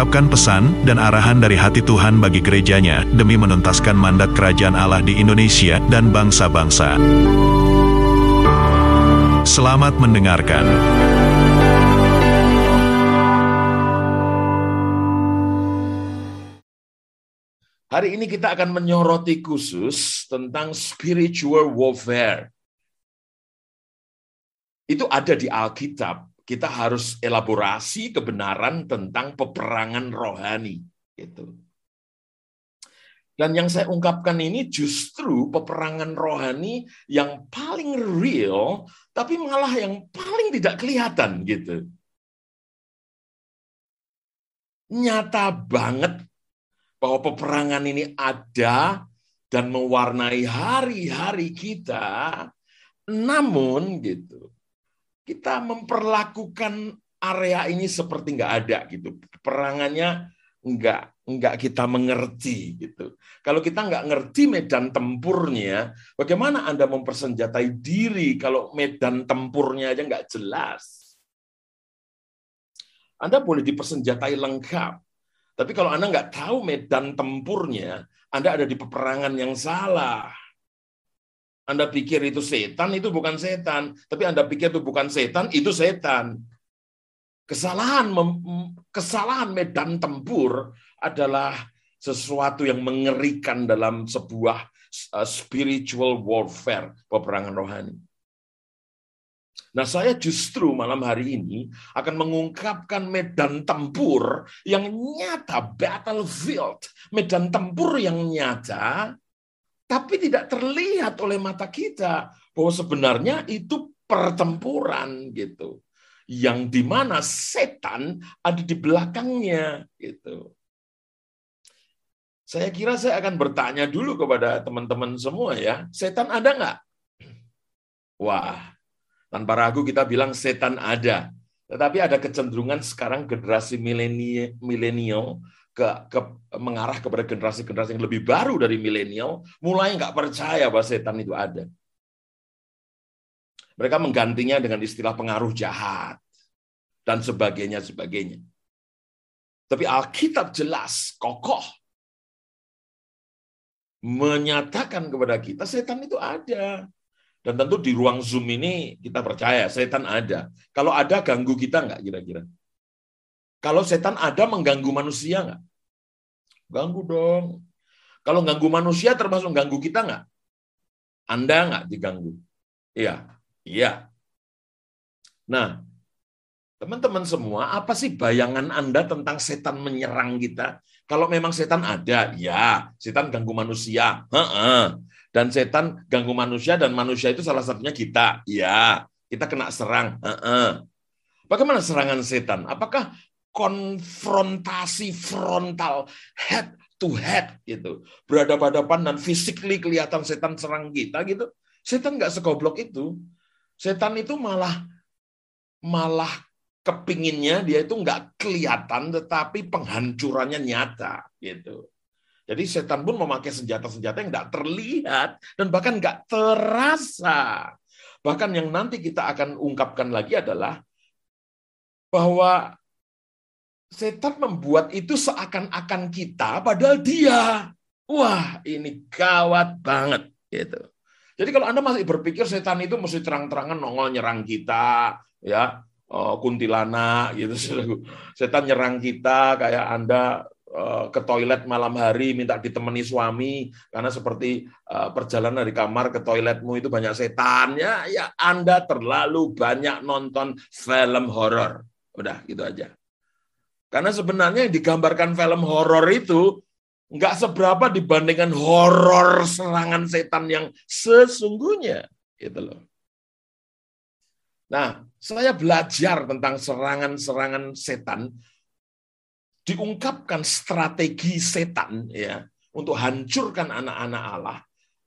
mengungkapkan pesan dan arahan dari hati Tuhan bagi gerejanya demi menuntaskan mandat kerajaan Allah di Indonesia dan bangsa-bangsa. Selamat mendengarkan. Hari ini kita akan menyoroti khusus tentang spiritual warfare. Itu ada di Alkitab. Kita harus elaborasi kebenaran tentang peperangan rohani. Gitu. Dan yang saya ungkapkan ini justru peperangan rohani yang paling real, tapi malah yang paling tidak kelihatan gitu. Nyata banget bahwa peperangan ini ada dan mewarnai hari-hari kita, namun gitu, kita memperlakukan area ini seperti nggak ada gitu. Peperangannya nggak nggak kita mengerti gitu. Kalau kita nggak ngerti medan tempurnya, bagaimana Anda mempersenjatai diri kalau medan tempurnya aja nggak jelas? Anda boleh dipersenjatai lengkap, tapi kalau Anda nggak tahu medan tempurnya, Anda ada di peperangan yang salah. Anda pikir itu setan, itu bukan setan. Tapi Anda pikir itu bukan setan, itu setan. Kesalahan kesalahan medan tempur adalah sesuatu yang mengerikan dalam sebuah uh, spiritual warfare, peperangan rohani. Nah, saya justru malam hari ini akan mengungkapkan medan tempur yang nyata, battlefield, medan tempur yang nyata, tapi tidak terlihat oleh mata kita bahwa sebenarnya itu pertempuran gitu, yang di mana setan ada di belakangnya gitu. Saya kira saya akan bertanya dulu kepada teman-teman semua ya, setan ada nggak? Wah, tanpa ragu kita bilang setan ada. Tetapi ada kecenderungan sekarang generasi milenial ke, ke mengarah kepada generasi-generasi yang lebih baru dari milenial, mulai nggak percaya bahwa setan itu ada. Mereka menggantinya dengan istilah pengaruh jahat dan sebagainya sebagainya. Tapi Alkitab jelas, kokoh menyatakan kepada kita setan itu ada. Dan tentu di ruang Zoom ini kita percaya setan ada. Kalau ada ganggu kita nggak kira-kira? Kalau setan ada mengganggu manusia nggak? Ganggu dong. Kalau ganggu manusia termasuk ganggu kita nggak? Anda nggak diganggu? Iya, iya. Nah, teman-teman semua, apa sih bayangan Anda tentang setan menyerang kita? Kalau memang setan ada, ya, setan ganggu manusia. Heeh. Dan setan ganggu manusia dan manusia itu salah satunya kita. Ya, kita kena serang. Bagaimana serangan setan? Apakah konfrontasi frontal head to head gitu. Berhadapan-hadapan dan physically kelihatan setan serang kita gitu. Setan nggak segoblok itu. Setan itu malah malah kepinginnya dia itu nggak kelihatan tetapi penghancurannya nyata gitu. Jadi setan pun memakai senjata-senjata yang tidak terlihat dan bahkan nggak terasa. Bahkan yang nanti kita akan ungkapkan lagi adalah bahwa setan membuat itu seakan-akan kita padahal dia. Wah, ini gawat banget gitu. Jadi kalau Anda masih berpikir setan itu mesti terang-terangan nongol nyerang kita, ya, oh, kuntilanak gitu. Setan nyerang kita kayak Anda Eh, ke toilet malam hari minta ditemani suami karena seperti eh, perjalanan dari kamar ke toiletmu itu banyak setan ya ya Anda terlalu banyak nonton film horor udah gitu aja karena sebenarnya yang digambarkan film horor itu nggak seberapa dibandingkan horor serangan setan yang sesungguhnya gitu loh Nah, saya belajar tentang serangan-serangan setan diungkapkan strategi setan ya untuk hancurkan anak-anak Allah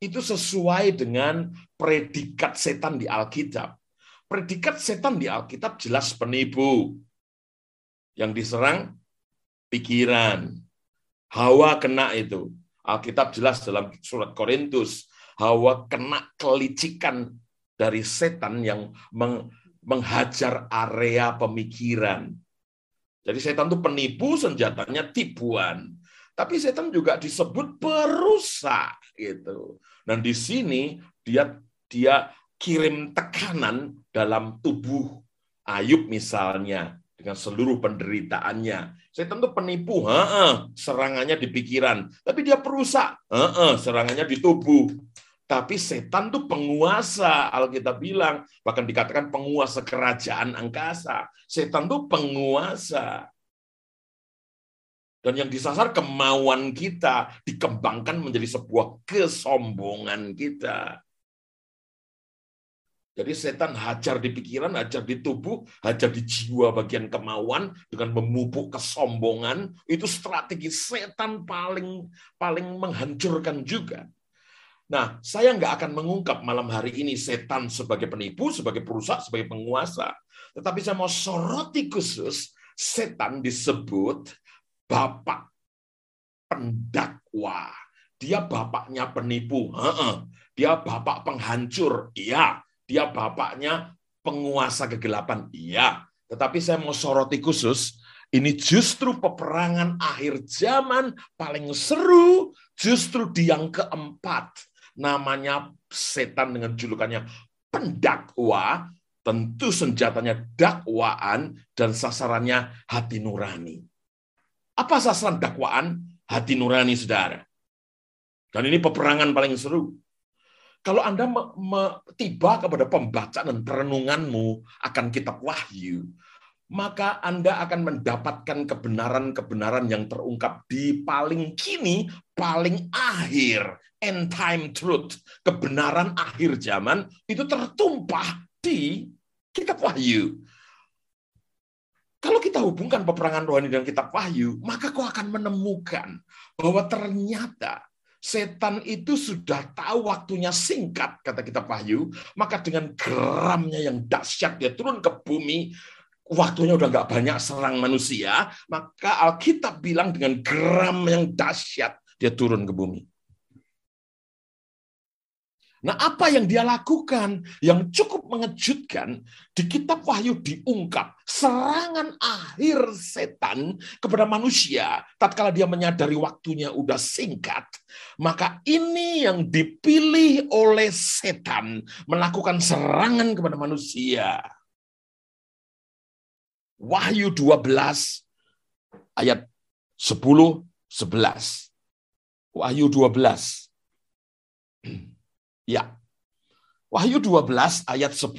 itu sesuai dengan predikat setan di Alkitab. Predikat setan di Alkitab jelas penipu. Yang diserang pikiran. Hawa kena itu. Alkitab jelas dalam surat Korintus. Hawa kena kelicikan dari setan yang menghajar area pemikiran. Jadi setan itu penipu, senjatanya tipuan. Tapi setan juga disebut perusak gitu. Dan di sini dia dia kirim tekanan dalam tubuh Ayub misalnya dengan seluruh penderitaannya. Setan itu penipu, ha serangannya di pikiran, tapi dia perusak, ha serangannya di tubuh. Tapi setan itu penguasa, Alkitab bilang, bahkan dikatakan penguasa kerajaan angkasa. Setan itu penguasa. Dan yang disasar kemauan kita dikembangkan menjadi sebuah kesombongan kita. Jadi setan hajar di pikiran, hajar di tubuh, hajar di jiwa bagian kemauan dengan memupuk kesombongan. Itu strategi setan paling paling menghancurkan juga. Nah, saya nggak akan mengungkap malam hari ini setan sebagai penipu, sebagai perusak, sebagai penguasa. Tetapi saya mau soroti khusus, setan disebut bapak pendakwa. Dia bapaknya penipu. Dia bapak penghancur. Iya. Dia bapaknya penguasa kegelapan. Iya. Tetapi saya mau soroti khusus, ini justru peperangan akhir zaman paling seru, justru di yang keempat. Namanya setan dengan julukannya pendakwa, tentu senjatanya dakwaan dan sasarannya hati nurani. Apa sasaran dakwaan? Hati nurani saudara. Dan ini peperangan paling seru. Kalau Anda me, me, tiba kepada pembacaan dan perenunganmu akan kitab Wahyu, maka Anda akan mendapatkan kebenaran-kebenaran yang terungkap di paling kini, paling akhir, end time truth, kebenaran akhir zaman itu tertumpah di kitab Wahyu. Kalau kita hubungkan peperangan rohani dengan kitab Wahyu, maka kau akan menemukan bahwa ternyata setan itu sudah tahu waktunya singkat, kata kitab Wahyu, maka dengan geramnya yang dahsyat dia turun ke bumi, waktunya udah nggak banyak serang manusia, maka Alkitab bilang dengan geram yang dahsyat dia turun ke bumi. Nah, apa yang dia lakukan yang cukup mengejutkan di kitab Wahyu diungkap serangan akhir setan kepada manusia tatkala dia menyadari waktunya udah singkat, maka ini yang dipilih oleh setan melakukan serangan kepada manusia. Wahyu 12 ayat 10 11. Wahyu 12 Ya. Wahyu 12 ayat 10.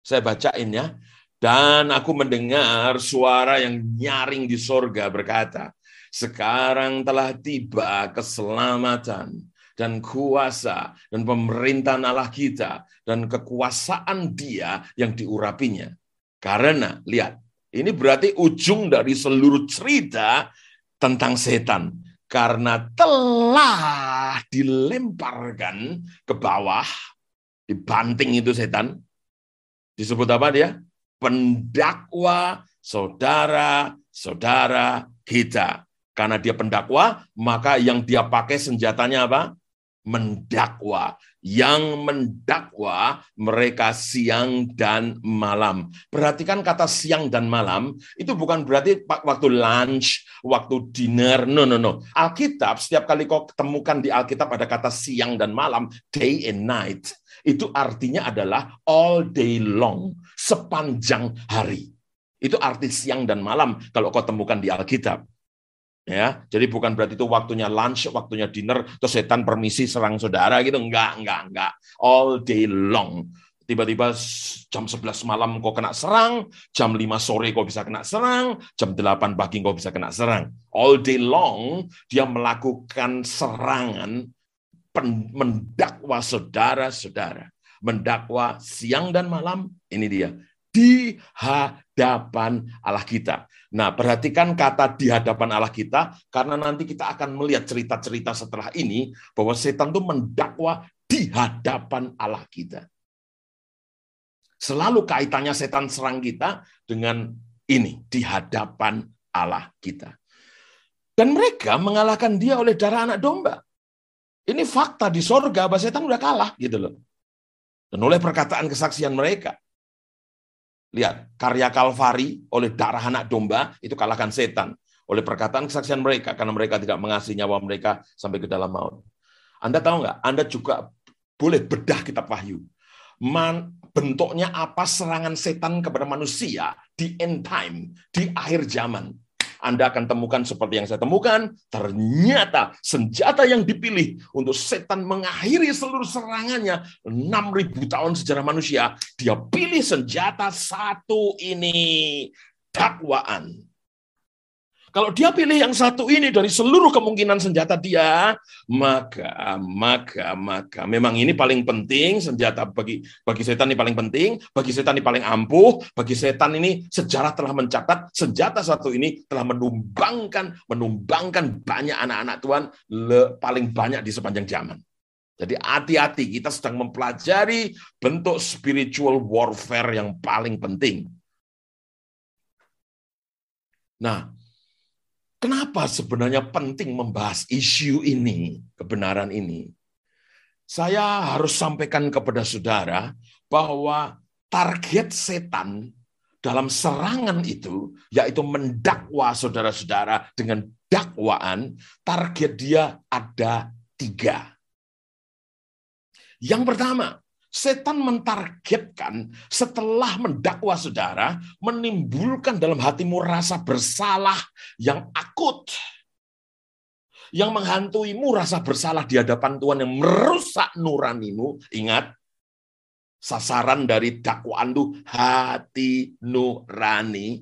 Saya bacain ya. Dan aku mendengar suara yang nyaring di sorga berkata, sekarang telah tiba keselamatan dan kuasa dan pemerintahan Allah kita dan kekuasaan dia yang diurapinya. Karena, lihat, ini berarti ujung dari seluruh cerita tentang setan karena telah dilemparkan ke bawah, dibanting itu setan. Disebut apa dia? Pendakwa saudara-saudara kita. Karena dia pendakwa, maka yang dia pakai senjatanya apa? Mendakwa yang mendakwa mereka siang dan malam. Perhatikan kata siang dan malam, itu bukan berarti waktu lunch, waktu dinner, no, no, no. Alkitab, setiap kali kau ketemukan di Alkitab ada kata siang dan malam, day and night. Itu artinya adalah all day long, sepanjang hari. Itu arti siang dan malam kalau kau temukan di Alkitab. Ya, jadi bukan berarti itu waktunya lunch, waktunya dinner, terus setan permisi serang saudara gitu. Enggak, enggak, enggak. All day long. Tiba-tiba jam 11 malam kau kena serang, jam 5 sore kau bisa kena serang, jam 8 pagi kau bisa kena serang. All day long dia melakukan serangan mendakwa saudara-saudara. Mendakwa siang dan malam, ini dia. Di hadapan Allah kita. Nah, perhatikan kata di hadapan Allah kita, karena nanti kita akan melihat cerita-cerita setelah ini, bahwa setan itu mendakwa di hadapan Allah kita. Selalu kaitannya setan serang kita dengan ini, di hadapan Allah kita. Dan mereka mengalahkan dia oleh darah anak domba. Ini fakta di sorga bahwa setan udah kalah gitu loh. Dan oleh perkataan kesaksian mereka. Lihat, karya Kalvari oleh darah anak domba itu kalahkan setan. Oleh perkataan kesaksian mereka, karena mereka tidak mengasihi nyawa mereka sampai ke dalam maut. Anda tahu nggak? Anda juga boleh bedah kitab Wahyu man, bentuknya apa serangan setan kepada manusia di end time, di akhir zaman. Anda akan temukan seperti yang saya temukan, ternyata senjata yang dipilih untuk setan mengakhiri seluruh serangannya 6000 tahun sejarah manusia, dia pilih senjata satu ini, dakwaan. Kalau dia pilih yang satu ini dari seluruh kemungkinan senjata dia, maka maka maka memang ini paling penting senjata bagi bagi setan ini paling penting, bagi setan ini paling ampuh, bagi setan ini sejarah telah mencatat senjata satu ini telah menumbangkan menumbangkan banyak anak-anak Tuhan le, paling banyak di sepanjang zaman. Jadi hati-hati kita sedang mempelajari bentuk spiritual warfare yang paling penting. Nah, Kenapa sebenarnya penting membahas isu ini, kebenaran ini? Saya harus sampaikan kepada saudara bahwa target setan dalam serangan itu, yaitu mendakwa saudara-saudara dengan dakwaan, target dia ada tiga. Yang pertama, Setan mentargetkan setelah mendakwa saudara, menimbulkan dalam hatimu rasa bersalah yang akut. Yang menghantuimu rasa bersalah di hadapan Tuhan yang merusak nuranimu. Ingat, sasaran dari dakwaan itu hati nurani.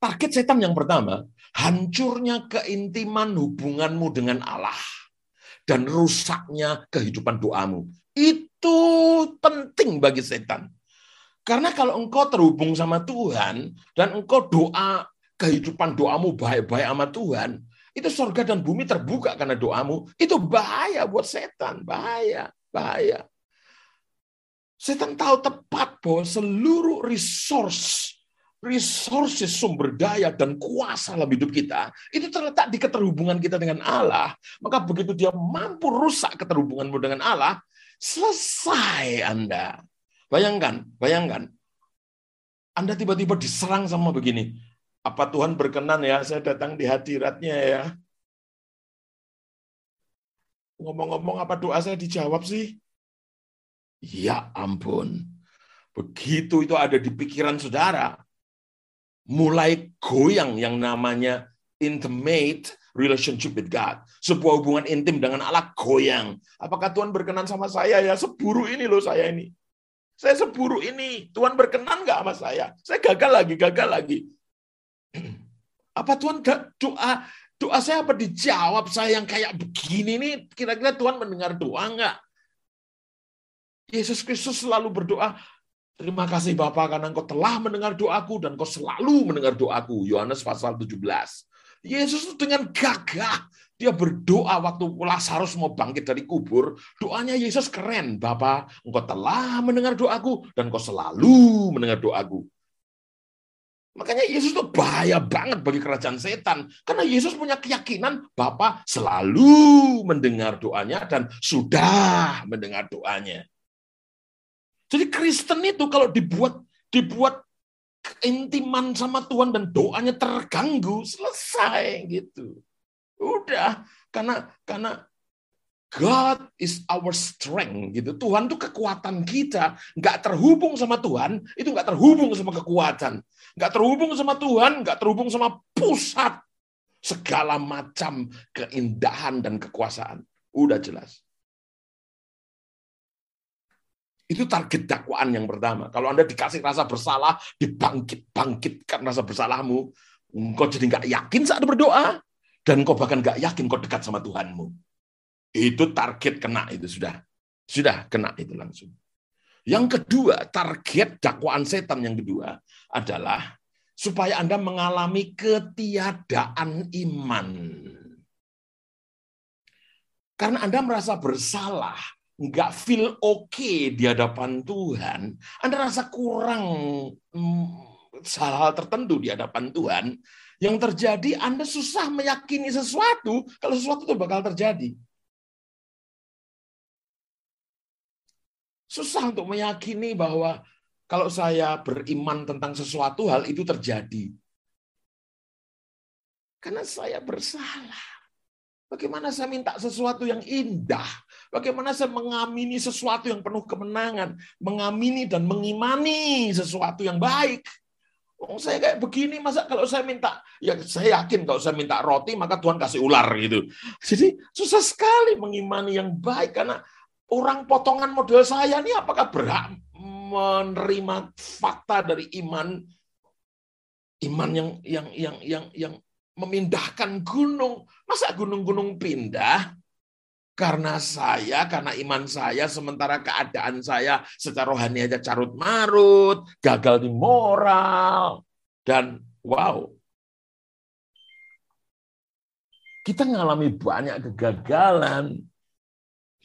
Target setan yang pertama, hancurnya keintiman hubunganmu dengan Allah dan rusaknya kehidupan doamu. Itu penting bagi setan. Karena kalau engkau terhubung sama Tuhan dan engkau doa kehidupan doamu baik-baik sama Tuhan, itu surga dan bumi terbuka karena doamu. Itu bahaya buat setan, bahaya, bahaya. Setan tahu tepat bahwa seluruh resource resources sumber daya dan kuasa dalam hidup kita itu terletak di keterhubungan kita dengan Allah. Maka begitu dia mampu rusak keterhubunganmu dengan Allah, selesai Anda. Bayangkan, bayangkan. Anda tiba-tiba diserang sama begini. Apa Tuhan berkenan ya saya datang di hadiratnya ya? Ngomong-ngomong apa doa saya dijawab sih? Ya ampun. Begitu itu ada di pikiran saudara, mulai goyang yang namanya intimate relationship with God. Sebuah hubungan intim dengan Allah goyang. Apakah Tuhan berkenan sama saya ya? Seburu ini loh saya ini. Saya seburu ini. Tuhan berkenan nggak sama saya? Saya gagal lagi, gagal lagi. Apa Tuhan doa doa saya apa dijawab saya yang kayak begini nih? Kira-kira Tuhan mendengar doa nggak? Yesus Kristus selalu berdoa, Terima kasih Bapak karena engkau telah mendengar doaku dan engkau selalu mendengar doaku. Yohanes pasal 17. Yesus dengan gagah dia berdoa waktu Lazarus mau bangkit dari kubur. Doanya Yesus keren. Bapak, engkau telah mendengar doaku dan engkau selalu mendengar doaku. Makanya Yesus itu bahaya banget bagi kerajaan setan. Karena Yesus punya keyakinan Bapak selalu mendengar doanya dan sudah mendengar doanya. Jadi Kristen itu kalau dibuat dibuat keintiman sama Tuhan dan doanya terganggu, selesai gitu. Udah, karena karena God is our strength gitu. Tuhan itu kekuatan kita. Nggak terhubung sama Tuhan, itu nggak terhubung sama kekuatan. Nggak terhubung sama Tuhan, nggak terhubung sama pusat segala macam keindahan dan kekuasaan. Udah jelas. Itu target dakwaan yang pertama. Kalau Anda dikasih rasa bersalah, dibangkit-bangkitkan rasa bersalahmu, engkau jadi nggak yakin saat berdoa, dan kau bahkan nggak yakin kau dekat sama Tuhanmu. Itu target kena itu sudah. Sudah kena itu langsung. Yang kedua, target dakwaan setan yang kedua adalah supaya Anda mengalami ketiadaan iman. Karena Anda merasa bersalah, nggak feel oke okay di hadapan Tuhan, Anda rasa kurang mm, hal-hal tertentu di hadapan Tuhan, yang terjadi Anda susah meyakini sesuatu kalau sesuatu itu bakal terjadi. Susah untuk meyakini bahwa kalau saya beriman tentang sesuatu hal itu terjadi. Karena saya bersalah. Bagaimana saya minta sesuatu yang indah? Bagaimana saya mengamini sesuatu yang penuh kemenangan? Mengamini dan mengimani sesuatu yang baik. Oh, saya kayak begini, masa kalau saya minta, ya saya yakin kalau saya minta roti, maka Tuhan kasih ular gitu. Jadi susah sekali mengimani yang baik, karena orang potongan model saya ini apakah berhak menerima fakta dari iman iman yang yang yang yang yang memindahkan gunung. Masa gunung-gunung pindah? Karena saya, karena iman saya, sementara keadaan saya secara rohani aja carut marut, gagal di moral, dan wow, kita mengalami banyak kegagalan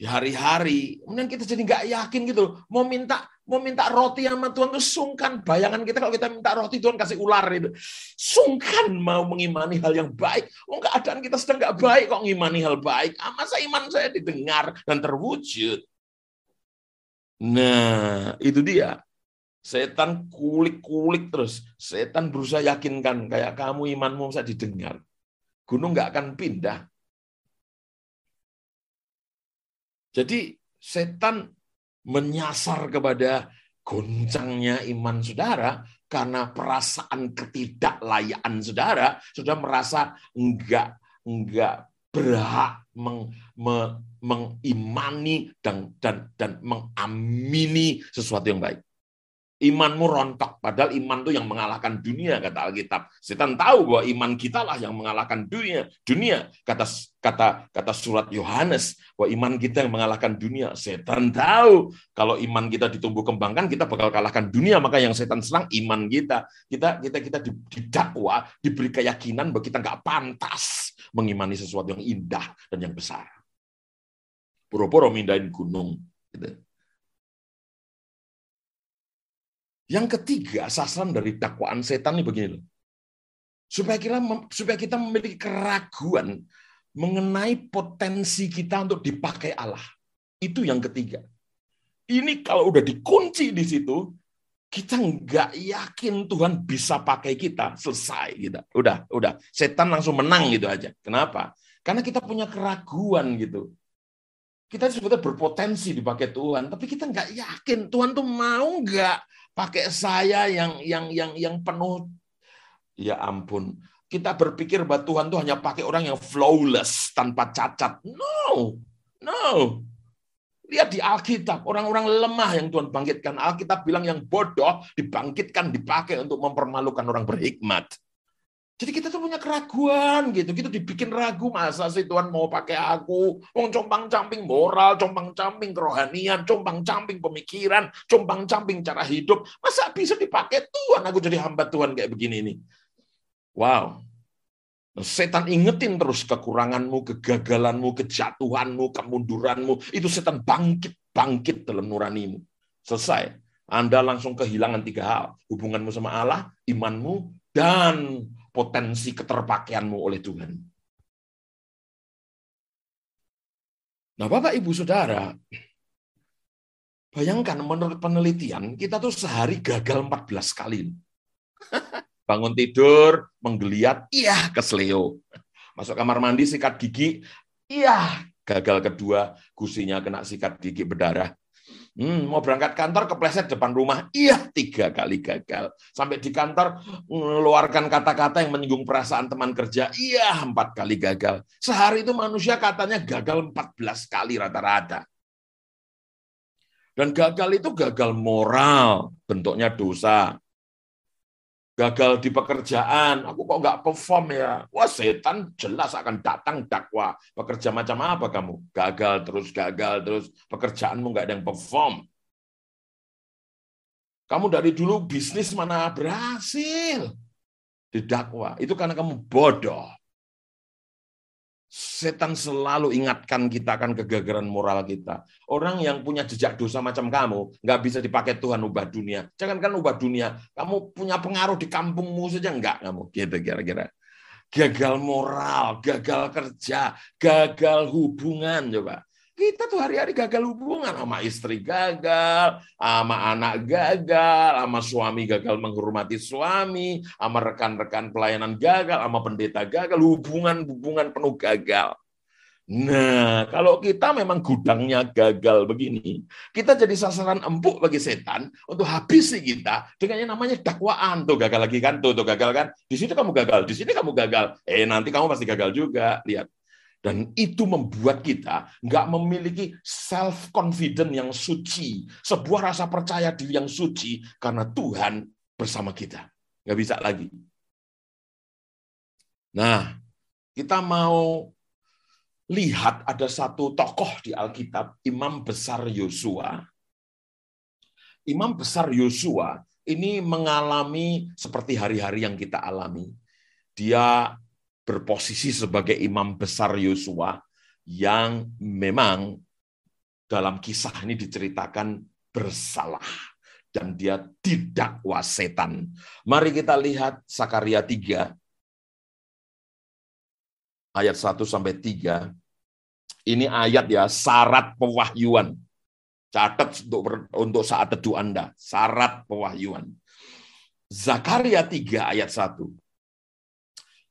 di hari-hari. Kemudian kita jadi nggak yakin gitu, mau minta mau minta roti sama Tuhan itu sungkan. Bayangan kita kalau kita minta roti Tuhan kasih ular itu. Sungkan mau mengimani hal yang baik. Oh keadaan kita sedang nggak baik kok ngimani hal baik. Ah, masa iman saya didengar dan terwujud. Nah, itu dia. Setan kulik-kulik terus. Setan berusaha yakinkan kayak kamu imanmu bisa didengar. Gunung nggak akan pindah. Jadi setan menyasar kepada goncangnya iman saudara karena perasaan ketidaklayaan saudara, sudah merasa enggak enggak berhak meng, me, mengimani dan dan dan mengamini sesuatu yang baik imanmu rontok. Padahal iman itu yang mengalahkan dunia, kata Alkitab. Setan tahu bahwa iman kita lah yang mengalahkan dunia. Dunia, kata kata kata surat Yohanes, bahwa iman kita yang mengalahkan dunia. Setan tahu kalau iman kita ditumbuh kembangkan, kita bakal kalahkan dunia. Maka yang setan serang iman kita. Kita kita kita didakwa, diberi keyakinan bahwa kita nggak pantas mengimani sesuatu yang indah dan yang besar. Puro-puro mindahin gunung. Gitu. Yang ketiga, sasaran dari dakwaan setan ini begini Supaya kita supaya kita memiliki keraguan mengenai potensi kita untuk dipakai Allah. Itu yang ketiga. Ini kalau udah dikunci di situ, kita nggak yakin Tuhan bisa pakai kita selesai gitu. Udah, udah. Setan langsung menang gitu aja. Kenapa? Karena kita punya keraguan gitu. Kita sebetulnya berpotensi dipakai Tuhan, tapi kita nggak yakin Tuhan tuh mau nggak pakai saya yang yang yang yang penuh. Ya ampun. Kita berpikir bahwa Tuhan tuh hanya pakai orang yang flawless tanpa cacat. No no. Lihat di Alkitab orang-orang lemah yang Tuhan bangkitkan. Alkitab bilang yang bodoh dibangkitkan dipakai untuk mempermalukan orang berhikmat jadi kita tuh punya keraguan gitu. Kita dibikin ragu masa sih Tuhan mau pakai aku. Mau compang-camping moral, compang-camping kerohanian, compang-camping pemikiran, compang-camping cara hidup. Masa bisa dipakai Tuhan aku jadi hamba Tuhan kayak begini nih. Wow. Setan ingetin terus kekuranganmu, kegagalanmu, kejatuhanmu, kemunduranmu. Itu setan bangkit-bangkit dalam nuranimu. Selesai. Anda langsung kehilangan tiga hal. Hubunganmu sama Allah, imanmu, dan potensi keterpakaianmu oleh Tuhan. Nah, Bapak Ibu Saudara, bayangkan menurut penelitian, kita tuh sehari gagal 14 kali. Bangun tidur, menggeliat, iya kesleo. Masuk kamar mandi, sikat gigi, iya gagal kedua, gusinya kena sikat gigi berdarah. Hmm, mau berangkat kantor kepleset depan rumah. Iya, tiga kali gagal. Sampai di kantor mengeluarkan kata-kata yang menyinggung perasaan teman kerja. Iya, empat kali gagal. Sehari itu manusia katanya gagal 14 kali rata-rata. Dan gagal itu gagal moral, bentuknya dosa gagal di pekerjaan, aku kok nggak perform ya? Wah setan jelas akan datang dakwa. Pekerja macam apa kamu? Gagal terus, gagal terus, pekerjaanmu nggak ada yang perform. Kamu dari dulu bisnis mana berhasil? Didakwa. Itu karena kamu bodoh. Setan selalu ingatkan kita akan kegagalan moral kita. Orang yang punya jejak dosa macam kamu, nggak bisa dipakai Tuhan ubah dunia. Jangan kan ubah dunia, kamu punya pengaruh di kampungmu saja nggak kamu. Gitu kira-kira. Gagal moral, gagal kerja, gagal hubungan coba. Kita tuh hari-hari gagal hubungan sama istri gagal, sama anak gagal, sama suami gagal menghormati suami, sama rekan-rekan pelayanan gagal, sama pendeta gagal, hubungan-hubungan penuh gagal. Nah, kalau kita memang gudangnya gagal begini, kita jadi sasaran empuk bagi setan untuk habisi kita dengan yang namanya dakwaan. Tuh gagal lagi kan, tuh, tuh gagal kan. Di sini kamu gagal, di sini kamu gagal. Eh, nanti kamu pasti gagal juga. Lihat, dan itu membuat kita nggak memiliki self confident yang suci, sebuah rasa percaya diri yang suci karena Tuhan bersama kita. Nggak bisa lagi. Nah, kita mau lihat ada satu tokoh di Alkitab, Imam Besar Yosua. Imam Besar Yosua ini mengalami seperti hari-hari yang kita alami. Dia berposisi sebagai imam besar Yosua yang memang dalam kisah ini diceritakan bersalah dan dia didakwa setan. Mari kita lihat Sakaria 3 ayat 1 sampai 3. Ini ayat ya syarat pewahyuan. Catat untuk untuk saat teduh Anda, syarat pewahyuan. Zakaria 3 ayat 1.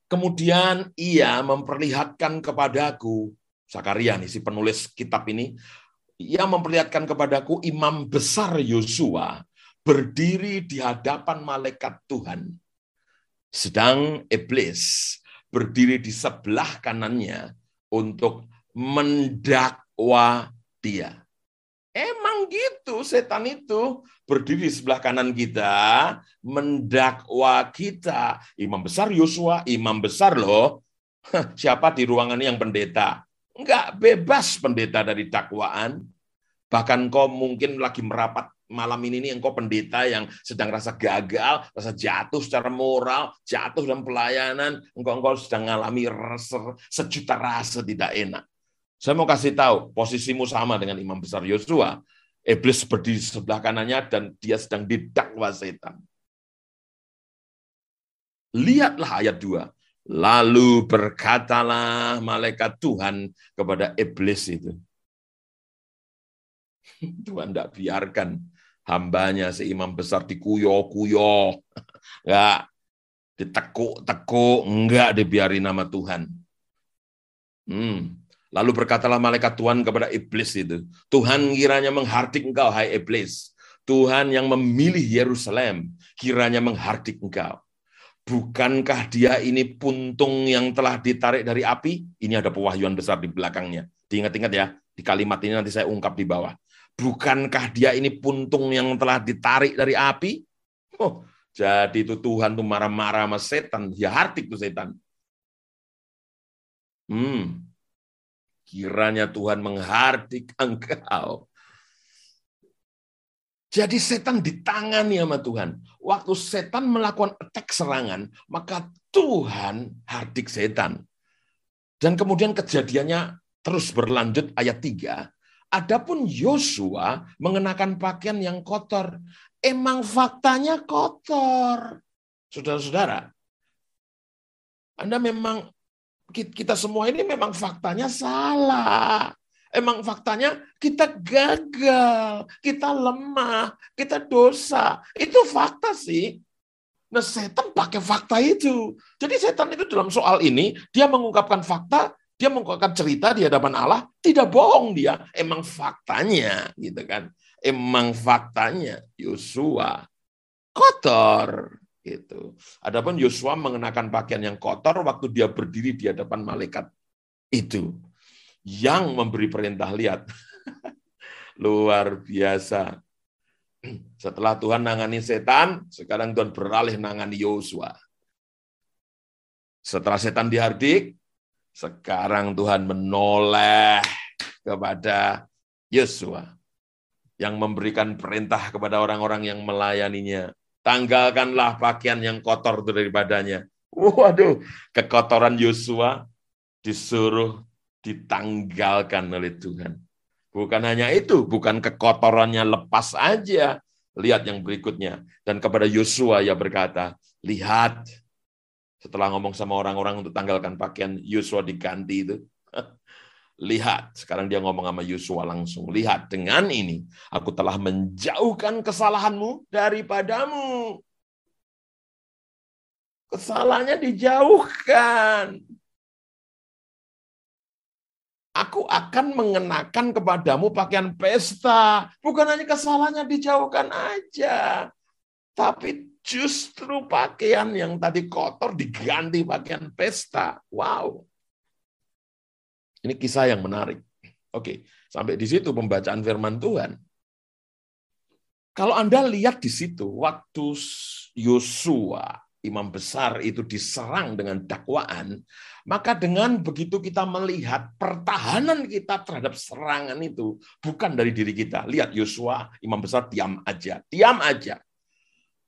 Kemudian ia memperlihatkan kepadaku, Zakaria nih si penulis kitab ini, ia memperlihatkan kepadaku imam besar Yosua berdiri di hadapan malaikat Tuhan. Sedang iblis berdiri di sebelah kanannya untuk mendakwa dia. Emang gitu setan itu berdiri di sebelah kanan kita, mendakwa kita. Imam besar Yosua, imam besar loh. Siapa di ruangan yang pendeta? Enggak bebas pendeta dari dakwaan. Bahkan kau mungkin lagi merapat malam ini nih engkau pendeta yang sedang rasa gagal, rasa jatuh secara moral, jatuh dalam pelayanan, engkau engkau sedang mengalami rasa, sejuta rasa tidak enak. Saya mau kasih tahu, posisimu sama dengan imam besar Yosua. Iblis berdiri sebelah kanannya dan dia sedang didakwa setan. Lihatlah ayat 2. Lalu berkatalah malaikat Tuhan kepada iblis itu. Tuhan tidak biarkan hambanya seimam besar dikuyo-kuyo. Enggak. Ditekuk-tekuk. Enggak dibiarin nama Tuhan. Hmm. Lalu berkatalah malaikat Tuhan kepada iblis itu, Tuhan kiranya menghardik engkau, hai iblis. Tuhan yang memilih Yerusalem, kiranya menghardik engkau. Bukankah dia ini puntung yang telah ditarik dari api? Ini ada pewahyuan besar di belakangnya. Diingat-ingat ya, di kalimat ini nanti saya ungkap di bawah. Bukankah dia ini puntung yang telah ditarik dari api? Oh, jadi itu Tuhan tuh marah-marah sama setan. Ya hardik tuh setan. Hmm, Kiranya Tuhan menghardik engkau. Jadi setan ditangani sama Tuhan. Waktu setan melakukan attack serangan, maka Tuhan hardik setan. Dan kemudian kejadiannya terus berlanjut ayat 3. Adapun Yosua mengenakan pakaian yang kotor. Emang faktanya kotor. Saudara-saudara, Anda memang kita semua ini memang faktanya salah. Emang faktanya kita gagal, kita lemah, kita dosa. Itu fakta sih. Nah setan pakai fakta itu. Jadi setan itu dalam soal ini, dia mengungkapkan fakta, dia mengungkapkan cerita di hadapan Allah, tidak bohong dia. Emang faktanya, gitu kan. Emang faktanya, Yosua kotor itu. Adapun Yosua mengenakan pakaian yang kotor waktu dia berdiri di hadapan malaikat itu yang memberi perintah lihat. Luar biasa. Setelah Tuhan nangani setan, sekarang Tuhan beralih nangani Yosua. Setelah setan dihardik, sekarang Tuhan menoleh kepada Yosua. yang memberikan perintah kepada orang-orang yang melayaninya. Tanggalkanlah pakaian yang kotor daripadanya. Waduh, kekotoran Yosua disuruh ditanggalkan oleh Tuhan. Bukan hanya itu, bukan kekotorannya lepas aja. Lihat yang berikutnya. Dan kepada Yosua ia berkata, lihat. Setelah ngomong sama orang-orang untuk tanggalkan pakaian, Yosua diganti itu. Lihat, sekarang dia ngomong sama Yosua langsung. Lihat, dengan ini aku telah menjauhkan kesalahanmu daripadamu. Kesalahannya dijauhkan. Aku akan mengenakan kepadamu pakaian pesta. Bukan hanya kesalahannya dijauhkan aja. Tapi justru pakaian yang tadi kotor diganti pakaian pesta. Wow. Ini kisah yang menarik. Oke, sampai di situ pembacaan firman Tuhan. Kalau Anda lihat di situ, waktu Yosua imam besar itu diserang dengan dakwaan, maka dengan begitu kita melihat pertahanan kita terhadap serangan itu bukan dari diri kita. Lihat Yosua, imam besar diam aja, diam aja.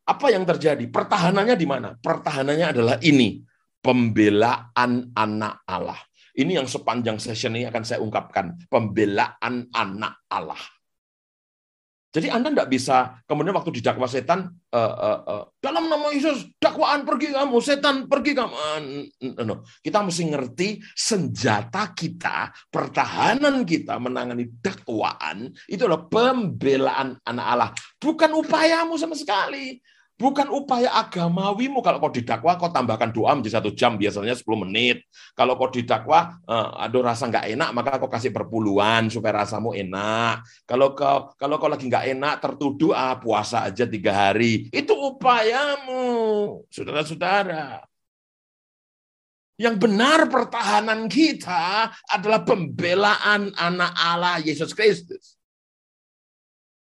Apa yang terjadi? Pertahanannya di mana? Pertahanannya adalah ini, pembelaan anak Allah. Ini yang sepanjang session ini akan saya ungkapkan, pembelaan anak Allah. Jadi Anda tidak bisa kemudian waktu didakwa setan uh, uh, uh, dalam nama Yesus dakwaan pergi kamu, setan pergi kamu. Uh, no. Kita mesti ngerti senjata kita, pertahanan kita menangani dakwaan itu adalah pembelaan anak Allah, bukan upayamu sama sekali. Bukan upaya agamawimu. Kalau kau didakwa, kau tambahkan doa menjadi satu jam, biasanya 10 menit. Kalau kau didakwa, uh, ada rasa nggak enak, maka kau kasih perpuluhan supaya rasamu enak. Kalau kau kalau kau lagi nggak enak, tertuduh, ah puasa aja tiga hari. Itu upayamu, saudara-saudara. Yang benar pertahanan kita adalah pembelaan anak Allah Yesus Kristus.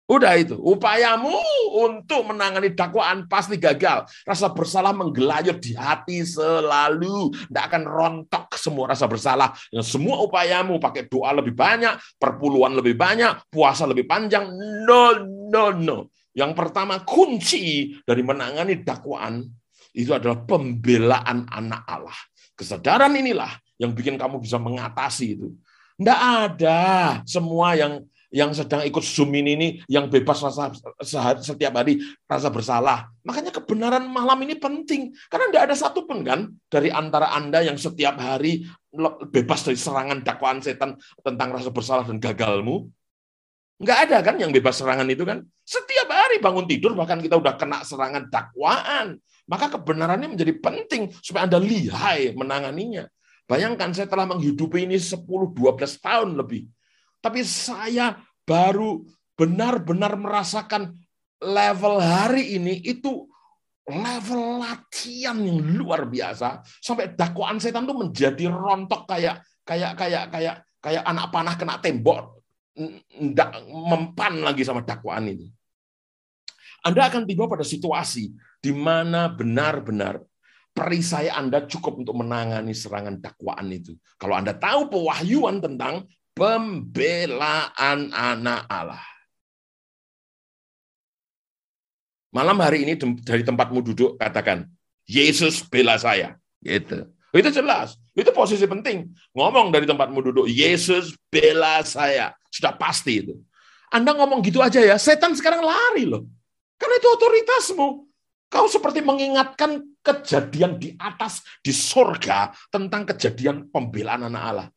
Udah itu, upayamu untuk menangani dakwaan pasti gagal. Rasa bersalah menggelayut di hati selalu. Tidak akan rontok semua rasa bersalah. Yang semua upayamu pakai doa lebih banyak, perpuluhan lebih banyak, puasa lebih panjang. No, no, no. Yang pertama kunci dari menangani dakwaan itu adalah pembelaan anak Allah. Kesadaran inilah yang bikin kamu bisa mengatasi itu. Tidak ada semua yang yang sedang ikut Zoom ini, ini yang bebas rasa setiap hari rasa bersalah. Makanya kebenaran malam ini penting. Karena tidak ada satu pun kan dari antara Anda yang setiap hari bebas dari serangan dakwaan setan tentang rasa bersalah dan gagalmu. Nggak ada kan yang bebas serangan itu kan. Setiap hari bangun tidur bahkan kita udah kena serangan dakwaan. Maka kebenarannya menjadi penting supaya Anda lihai menanganinya. Bayangkan saya telah menghidupi ini 10-12 tahun lebih tapi saya baru benar-benar merasakan level hari ini itu level latihan yang luar biasa sampai dakwaan setan itu menjadi rontok kayak kayak kayak kayak kayak anak panah kena tembok mempan lagi sama dakwaan ini. Anda akan tiba pada situasi di mana benar-benar perisai Anda cukup untuk menangani serangan dakwaan itu. Kalau Anda tahu pewahyuan tentang pembelaan anak Allah. Malam hari ini dari tempatmu duduk katakan, Yesus bela saya. Gitu. Itu jelas. Itu posisi penting. Ngomong dari tempatmu duduk, Yesus bela saya. Sudah pasti itu. Anda ngomong gitu aja ya, setan sekarang lari loh. Karena itu otoritasmu. Kau seperti mengingatkan kejadian di atas, di surga, tentang kejadian pembelaan anak Allah.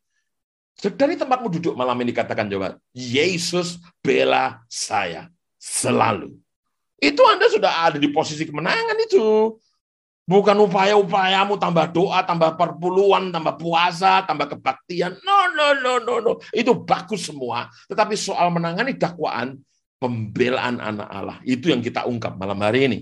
Dari tempatmu duduk malam ini katakan coba, Yesus bela saya selalu. Itu Anda sudah ada di posisi kemenangan itu. Bukan upaya-upayamu tambah doa, tambah perpuluhan, tambah puasa, tambah kebaktian. No, no, no, no, no. Itu bagus semua. Tetapi soal menangani dakwaan, pembelaan anak Allah. Itu yang kita ungkap malam hari ini.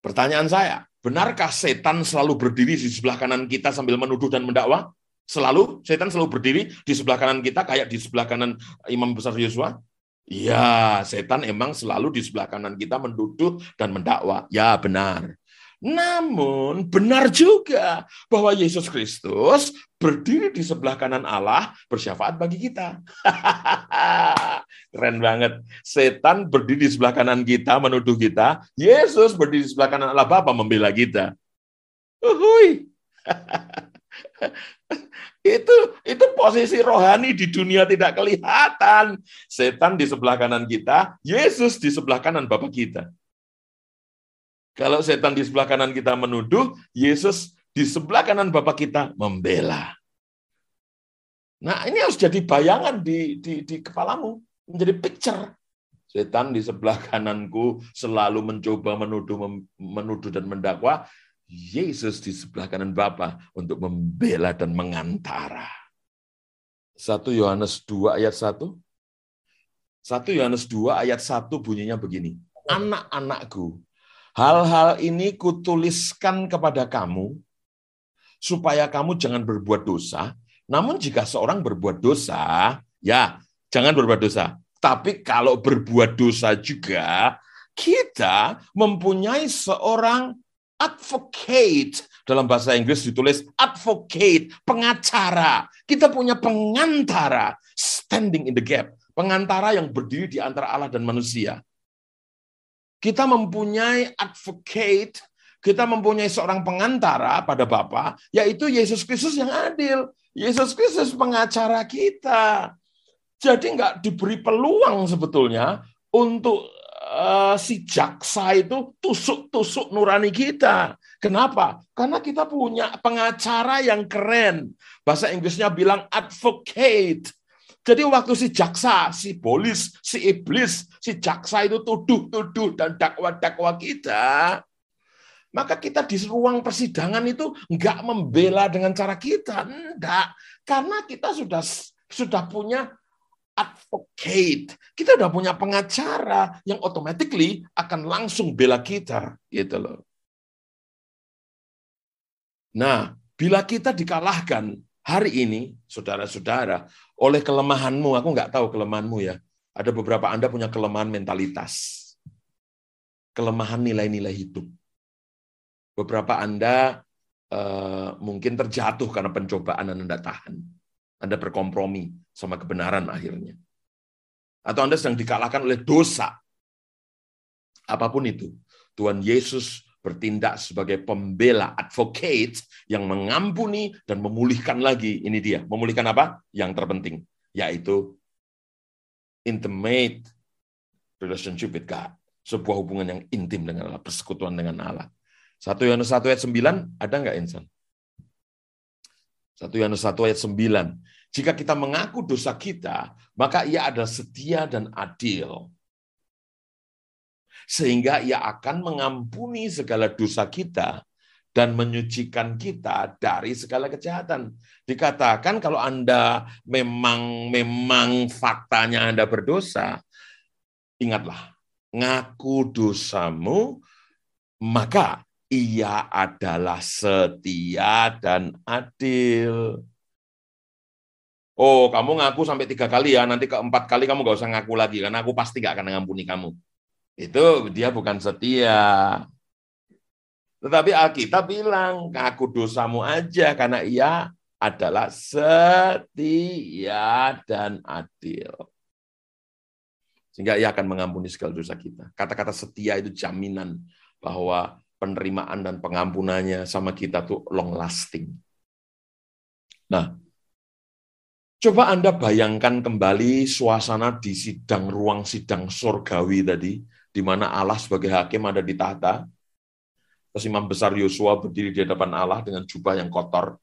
Pertanyaan saya, Benarkah setan selalu berdiri di sebelah kanan kita sambil menuduh dan mendakwa? Selalu setan selalu berdiri di sebelah kanan kita kayak di sebelah kanan Imam besar Yosua? Ya, setan emang selalu di sebelah kanan kita menuduh dan mendakwa. Ya, benar. Namun benar juga bahwa Yesus Kristus berdiri di sebelah kanan Allah bersyafaat bagi kita. Keren banget. Setan berdiri di sebelah kanan kita menuduh kita. Yesus berdiri di sebelah kanan Allah Bapa membela kita. Uhui. itu itu posisi rohani di dunia tidak kelihatan. Setan di sebelah kanan kita, Yesus di sebelah kanan Bapak kita. Kalau setan di sebelah kanan kita menuduh, Yesus di sebelah kanan Bapak kita membela. Nah, ini harus jadi bayangan di, di, di kepalamu, menjadi picture. Setan di sebelah kananku selalu mencoba menuduh, menuduh dan mendakwa. Yesus di sebelah kanan Bapa untuk membela dan mengantara. 1 Yohanes 2 ayat 1. 1 Yohanes 2 ayat 1 bunyinya begini. Anak-anakku, Hal-hal ini kutuliskan kepada kamu, supaya kamu jangan berbuat dosa. Namun jika seorang berbuat dosa, ya jangan berbuat dosa. Tapi kalau berbuat dosa juga, kita mempunyai seorang advocate. Dalam bahasa Inggris ditulis advocate, pengacara. Kita punya pengantara, standing in the gap. Pengantara yang berdiri di antara Allah dan manusia. Kita mempunyai advocate, kita mempunyai seorang pengantara pada Bapa, yaitu Yesus Kristus yang adil. Yesus Kristus pengacara kita. Jadi nggak diberi peluang sebetulnya untuk uh, si jaksa itu tusuk-tusuk nurani kita. Kenapa? Karena kita punya pengacara yang keren. Bahasa Inggrisnya bilang advocate. Jadi waktu si jaksa, si polis, si iblis, si jaksa itu tuduh-tuduh dan dakwa-dakwa kita, maka kita di ruang persidangan itu enggak membela dengan cara kita, enggak. Karena kita sudah sudah punya advocate, kita sudah punya pengacara yang automatically akan langsung bela kita, gitu loh. Nah, bila kita dikalahkan hari ini, saudara-saudara, oleh kelemahanmu, aku nggak tahu kelemahanmu ya. Ada beberapa Anda punya kelemahan mentalitas. Kelemahan nilai-nilai hidup. Beberapa Anda uh, mungkin terjatuh karena pencobaan dan Anda tahan. Anda berkompromi sama kebenaran akhirnya. Atau Anda sedang dikalahkan oleh dosa. Apa pun itu. Tuhan Yesus bertindak sebagai pembela, advocate yang mengampuni dan memulihkan lagi. Ini dia, memulihkan apa? Yang terpenting, yaitu intimate relationship with God. Sebuah hubungan yang intim dengan Allah, persekutuan dengan Allah. Satu Yohanes 1 ayat 9, ada nggak Insan? Satu Yohanes 1 ayat 9. Jika kita mengaku dosa kita, maka ia adalah setia dan adil sehingga ia akan mengampuni segala dosa kita dan menyucikan kita dari segala kejahatan. Dikatakan kalau Anda memang memang faktanya Anda berdosa, ingatlah, ngaku dosamu, maka ia adalah setia dan adil. Oh, kamu ngaku sampai tiga kali ya, nanti keempat kali kamu gak usah ngaku lagi, karena aku pasti gak akan mengampuni kamu itu dia bukan setia. Tetapi Alkitab bilang, ngaku dosamu aja karena ia adalah setia dan adil. Sehingga ia akan mengampuni segala dosa kita. Kata-kata setia itu jaminan bahwa penerimaan dan pengampunannya sama kita tuh long lasting. Nah, coba Anda bayangkan kembali suasana di sidang ruang sidang surgawi tadi di mana Allah sebagai hakim ada di tahta. Terus imam besar Yosua berdiri di hadapan Allah dengan jubah yang kotor,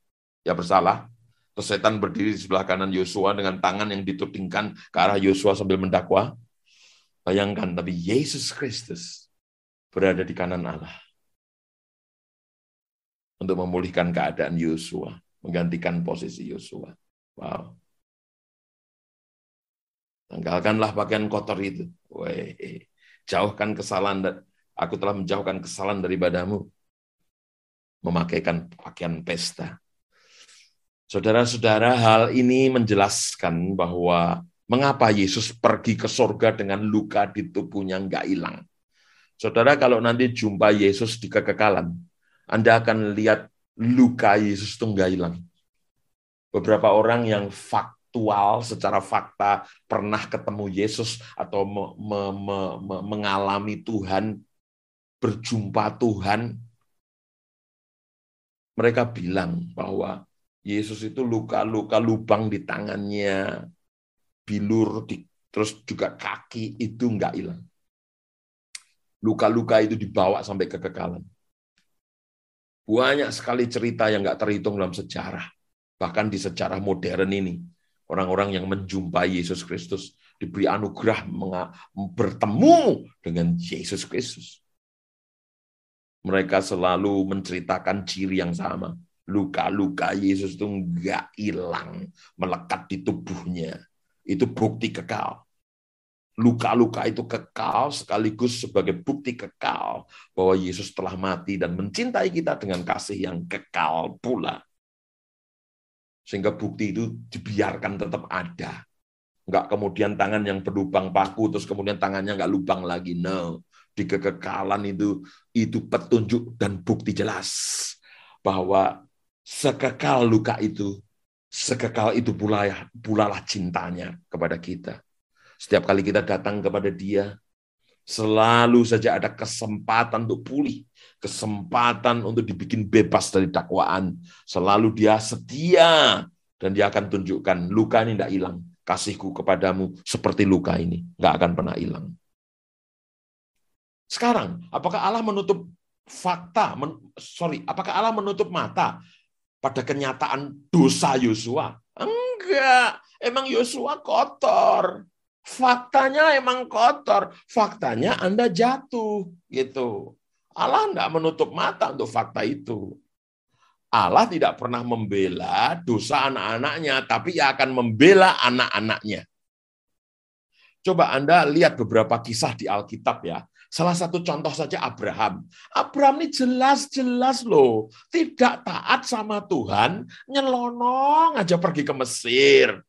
ya bersalah. Terus setan berdiri di sebelah kanan Yosua dengan tangan yang ditudingkan ke arah Yosua sambil mendakwa. Bayangkan, tapi Yesus Kristus berada di kanan Allah untuk memulihkan keadaan Yosua, menggantikan posisi Yosua. Wow. Tanggalkanlah pakaian kotor itu. Weh. Jauhkan kesalahan, aku telah menjauhkan kesalahan daripadamu. Memakaikan pakaian pesta. Saudara-saudara, hal ini menjelaskan bahwa mengapa Yesus pergi ke sorga dengan luka di tubuhnya nggak hilang. Saudara, kalau nanti jumpa Yesus di kekekalan, Anda akan lihat luka Yesus itu nggak hilang. Beberapa orang yang faktual, secara fakta, pernah ketemu Yesus atau me, me, me, me, mengalami Tuhan, berjumpa Tuhan, mereka bilang bahwa Yesus itu luka-luka lubang di tangannya, bilur, di, terus juga kaki itu nggak hilang. Luka-luka itu dibawa sampai kekekalan. Banyak sekali cerita yang nggak terhitung dalam sejarah. Bahkan di sejarah modern ini, orang-orang yang menjumpai Yesus Kristus diberi anugerah bertemu dengan Yesus Kristus. Mereka selalu menceritakan ciri yang sama. Luka-luka Yesus itu nggak hilang, melekat di tubuhnya. Itu bukti kekal. Luka-luka itu kekal sekaligus sebagai bukti kekal bahwa Yesus telah mati dan mencintai kita dengan kasih yang kekal pula. Sehingga bukti itu dibiarkan tetap ada. Enggak kemudian tangan yang berlubang paku, terus kemudian tangannya enggak lubang lagi. No. Di kekekalan itu, itu petunjuk dan bukti jelas bahwa sekekal luka itu, sekekal itu pula, pulalah cintanya kepada kita. Setiap kali kita datang kepada dia, selalu saja ada kesempatan untuk pulih, kesempatan untuk dibikin bebas dari dakwaan. Selalu dia setia dan dia akan tunjukkan luka ini tidak hilang. Kasihku kepadamu seperti luka ini, nggak akan pernah hilang. Sekarang, apakah Allah menutup fakta? Men, sorry, apakah Allah menutup mata pada kenyataan dosa Yosua? Enggak, emang Yosua kotor. Faktanya emang kotor, faktanya Anda jatuh gitu. Allah tidak menutup mata untuk fakta itu. Allah tidak pernah membela dosa anak-anaknya, tapi ia akan membela anak-anaknya. Coba Anda lihat beberapa kisah di Alkitab ya. Salah satu contoh saja Abraham. Abraham ini jelas-jelas loh, tidak taat sama Tuhan, nyelonong aja pergi ke Mesir.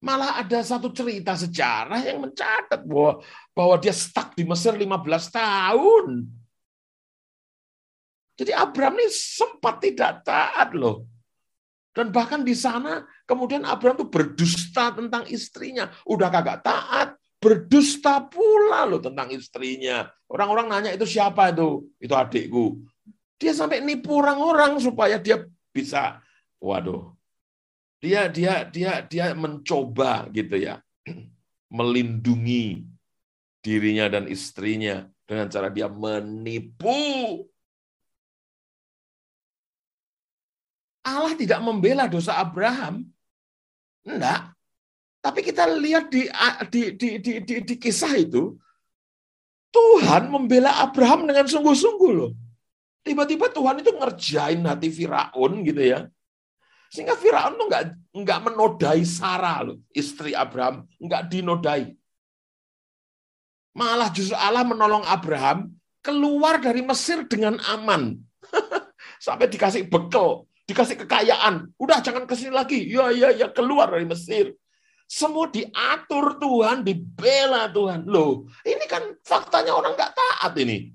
Malah ada satu cerita sejarah yang mencatat bahwa bahwa dia stuck di Mesir 15 tahun. Jadi Abraham ini sempat tidak taat loh. Dan bahkan di sana kemudian Abraham itu berdusta tentang istrinya. Udah kagak taat, berdusta pula loh tentang istrinya. Orang-orang nanya itu siapa itu? Itu adikku. Dia sampai nipu orang-orang supaya dia bisa, waduh, dia dia dia dia mencoba gitu ya melindungi dirinya dan istrinya dengan cara dia menipu. Allah tidak membela dosa Abraham. Enggak. Tapi kita lihat di di di di, di, di kisah itu Tuhan membela Abraham dengan sungguh-sungguh loh. Tiba-tiba Tuhan itu ngerjain hati Firaun gitu ya sehingga Firaun tuh nggak nggak menodai Sarah loh, istri Abraham, nggak dinodai. Malah justru Allah menolong Abraham keluar dari Mesir dengan aman. Sampai dikasih bekal, dikasih kekayaan. Udah jangan ke sini lagi. Ya ya ya keluar dari Mesir. Semua diatur Tuhan, dibela Tuhan. Loh, ini kan faktanya orang nggak taat ini.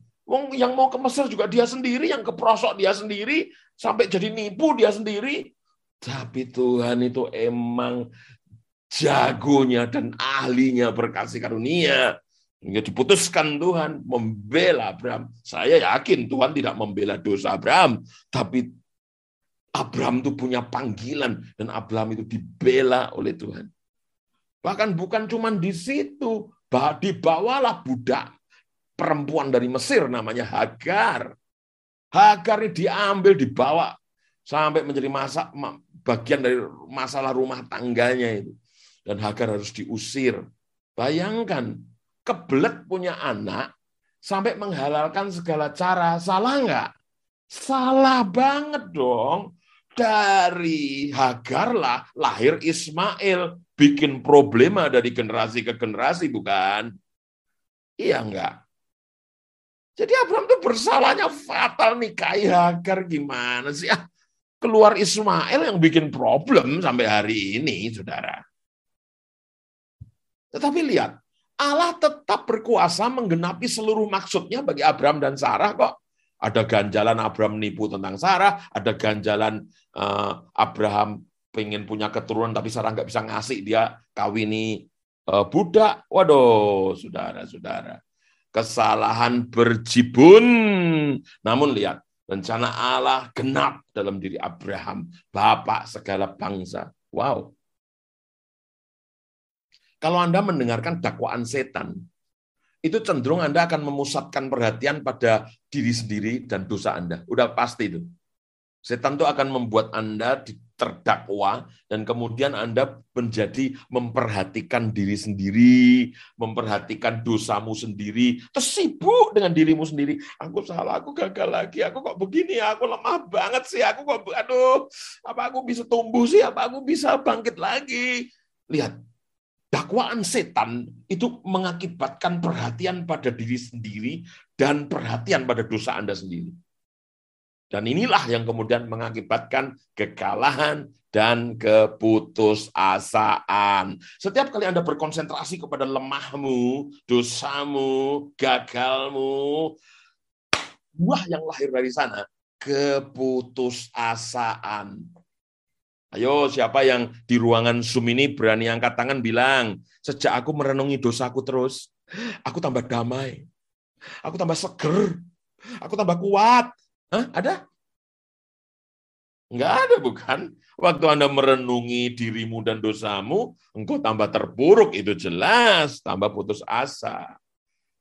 Yang mau ke Mesir juga dia sendiri, yang ke prosok dia sendiri, sampai jadi nipu dia sendiri. Tapi Tuhan itu emang jagonya dan ahlinya berkasih karunia. Hingga diputuskan Tuhan membela Abraham. Saya yakin Tuhan tidak membela dosa Abraham, tapi Abraham itu punya panggilan dan Abraham itu dibela oleh Tuhan. Bahkan bukan cuma di situ, dibawalah budak perempuan dari Mesir namanya Hagar. Hagar ini diambil, dibawa sampai menjadi masa bagian dari masalah rumah tangganya itu. Dan Hagar harus diusir. Bayangkan, kebelet punya anak, sampai menghalalkan segala cara. Salah nggak? Salah banget dong. Dari Hagar lah lahir Ismail. Bikin problema dari generasi ke generasi, bukan? Iya enggak? Jadi Abraham itu bersalahnya fatal nikahi Hagar gimana sih? Ah, keluar Ismail yang bikin problem sampai hari ini, saudara. Tetapi lihat, Allah tetap berkuasa menggenapi seluruh maksudnya bagi Abraham dan Sarah kok. Ada ganjalan Abraham nipu tentang Sarah, ada ganjalan uh, Abraham pengen punya keturunan tapi Sarah nggak bisa ngasih dia kawini uh, budak. Waduh, saudara-saudara. Kesalahan berjibun. Namun lihat, rencana Allah genap dalam diri Abraham, bapak segala bangsa. Wow. Kalau Anda mendengarkan dakwaan setan, itu cenderung Anda akan memusatkan perhatian pada diri sendiri dan dosa Anda. Udah pasti itu. Setan itu akan membuat Anda terdakwa dan kemudian Anda menjadi memperhatikan diri sendiri, memperhatikan dosamu sendiri, terus sibuk dengan dirimu sendiri. Aku salah, aku gagal lagi, aku kok begini, aku lemah banget sih, aku kok aduh, apa aku bisa tumbuh sih, apa aku bisa bangkit lagi. Lihat, dakwaan setan itu mengakibatkan perhatian pada diri sendiri dan perhatian pada dosa Anda sendiri. Dan inilah yang kemudian mengakibatkan kekalahan dan keputusasaan. Setiap kali Anda berkonsentrasi kepada lemahmu, dosamu, gagalmu, buah yang lahir dari sana, keputusasaan. Ayo, siapa yang di ruangan Zoom ini berani angkat tangan bilang, sejak aku merenungi dosaku terus, aku tambah damai, aku tambah seger, aku tambah kuat. Hah? Ada? Enggak ada, bukan? Waktu Anda merenungi dirimu dan dosamu, engkau tambah terpuruk, itu jelas, tambah putus asa.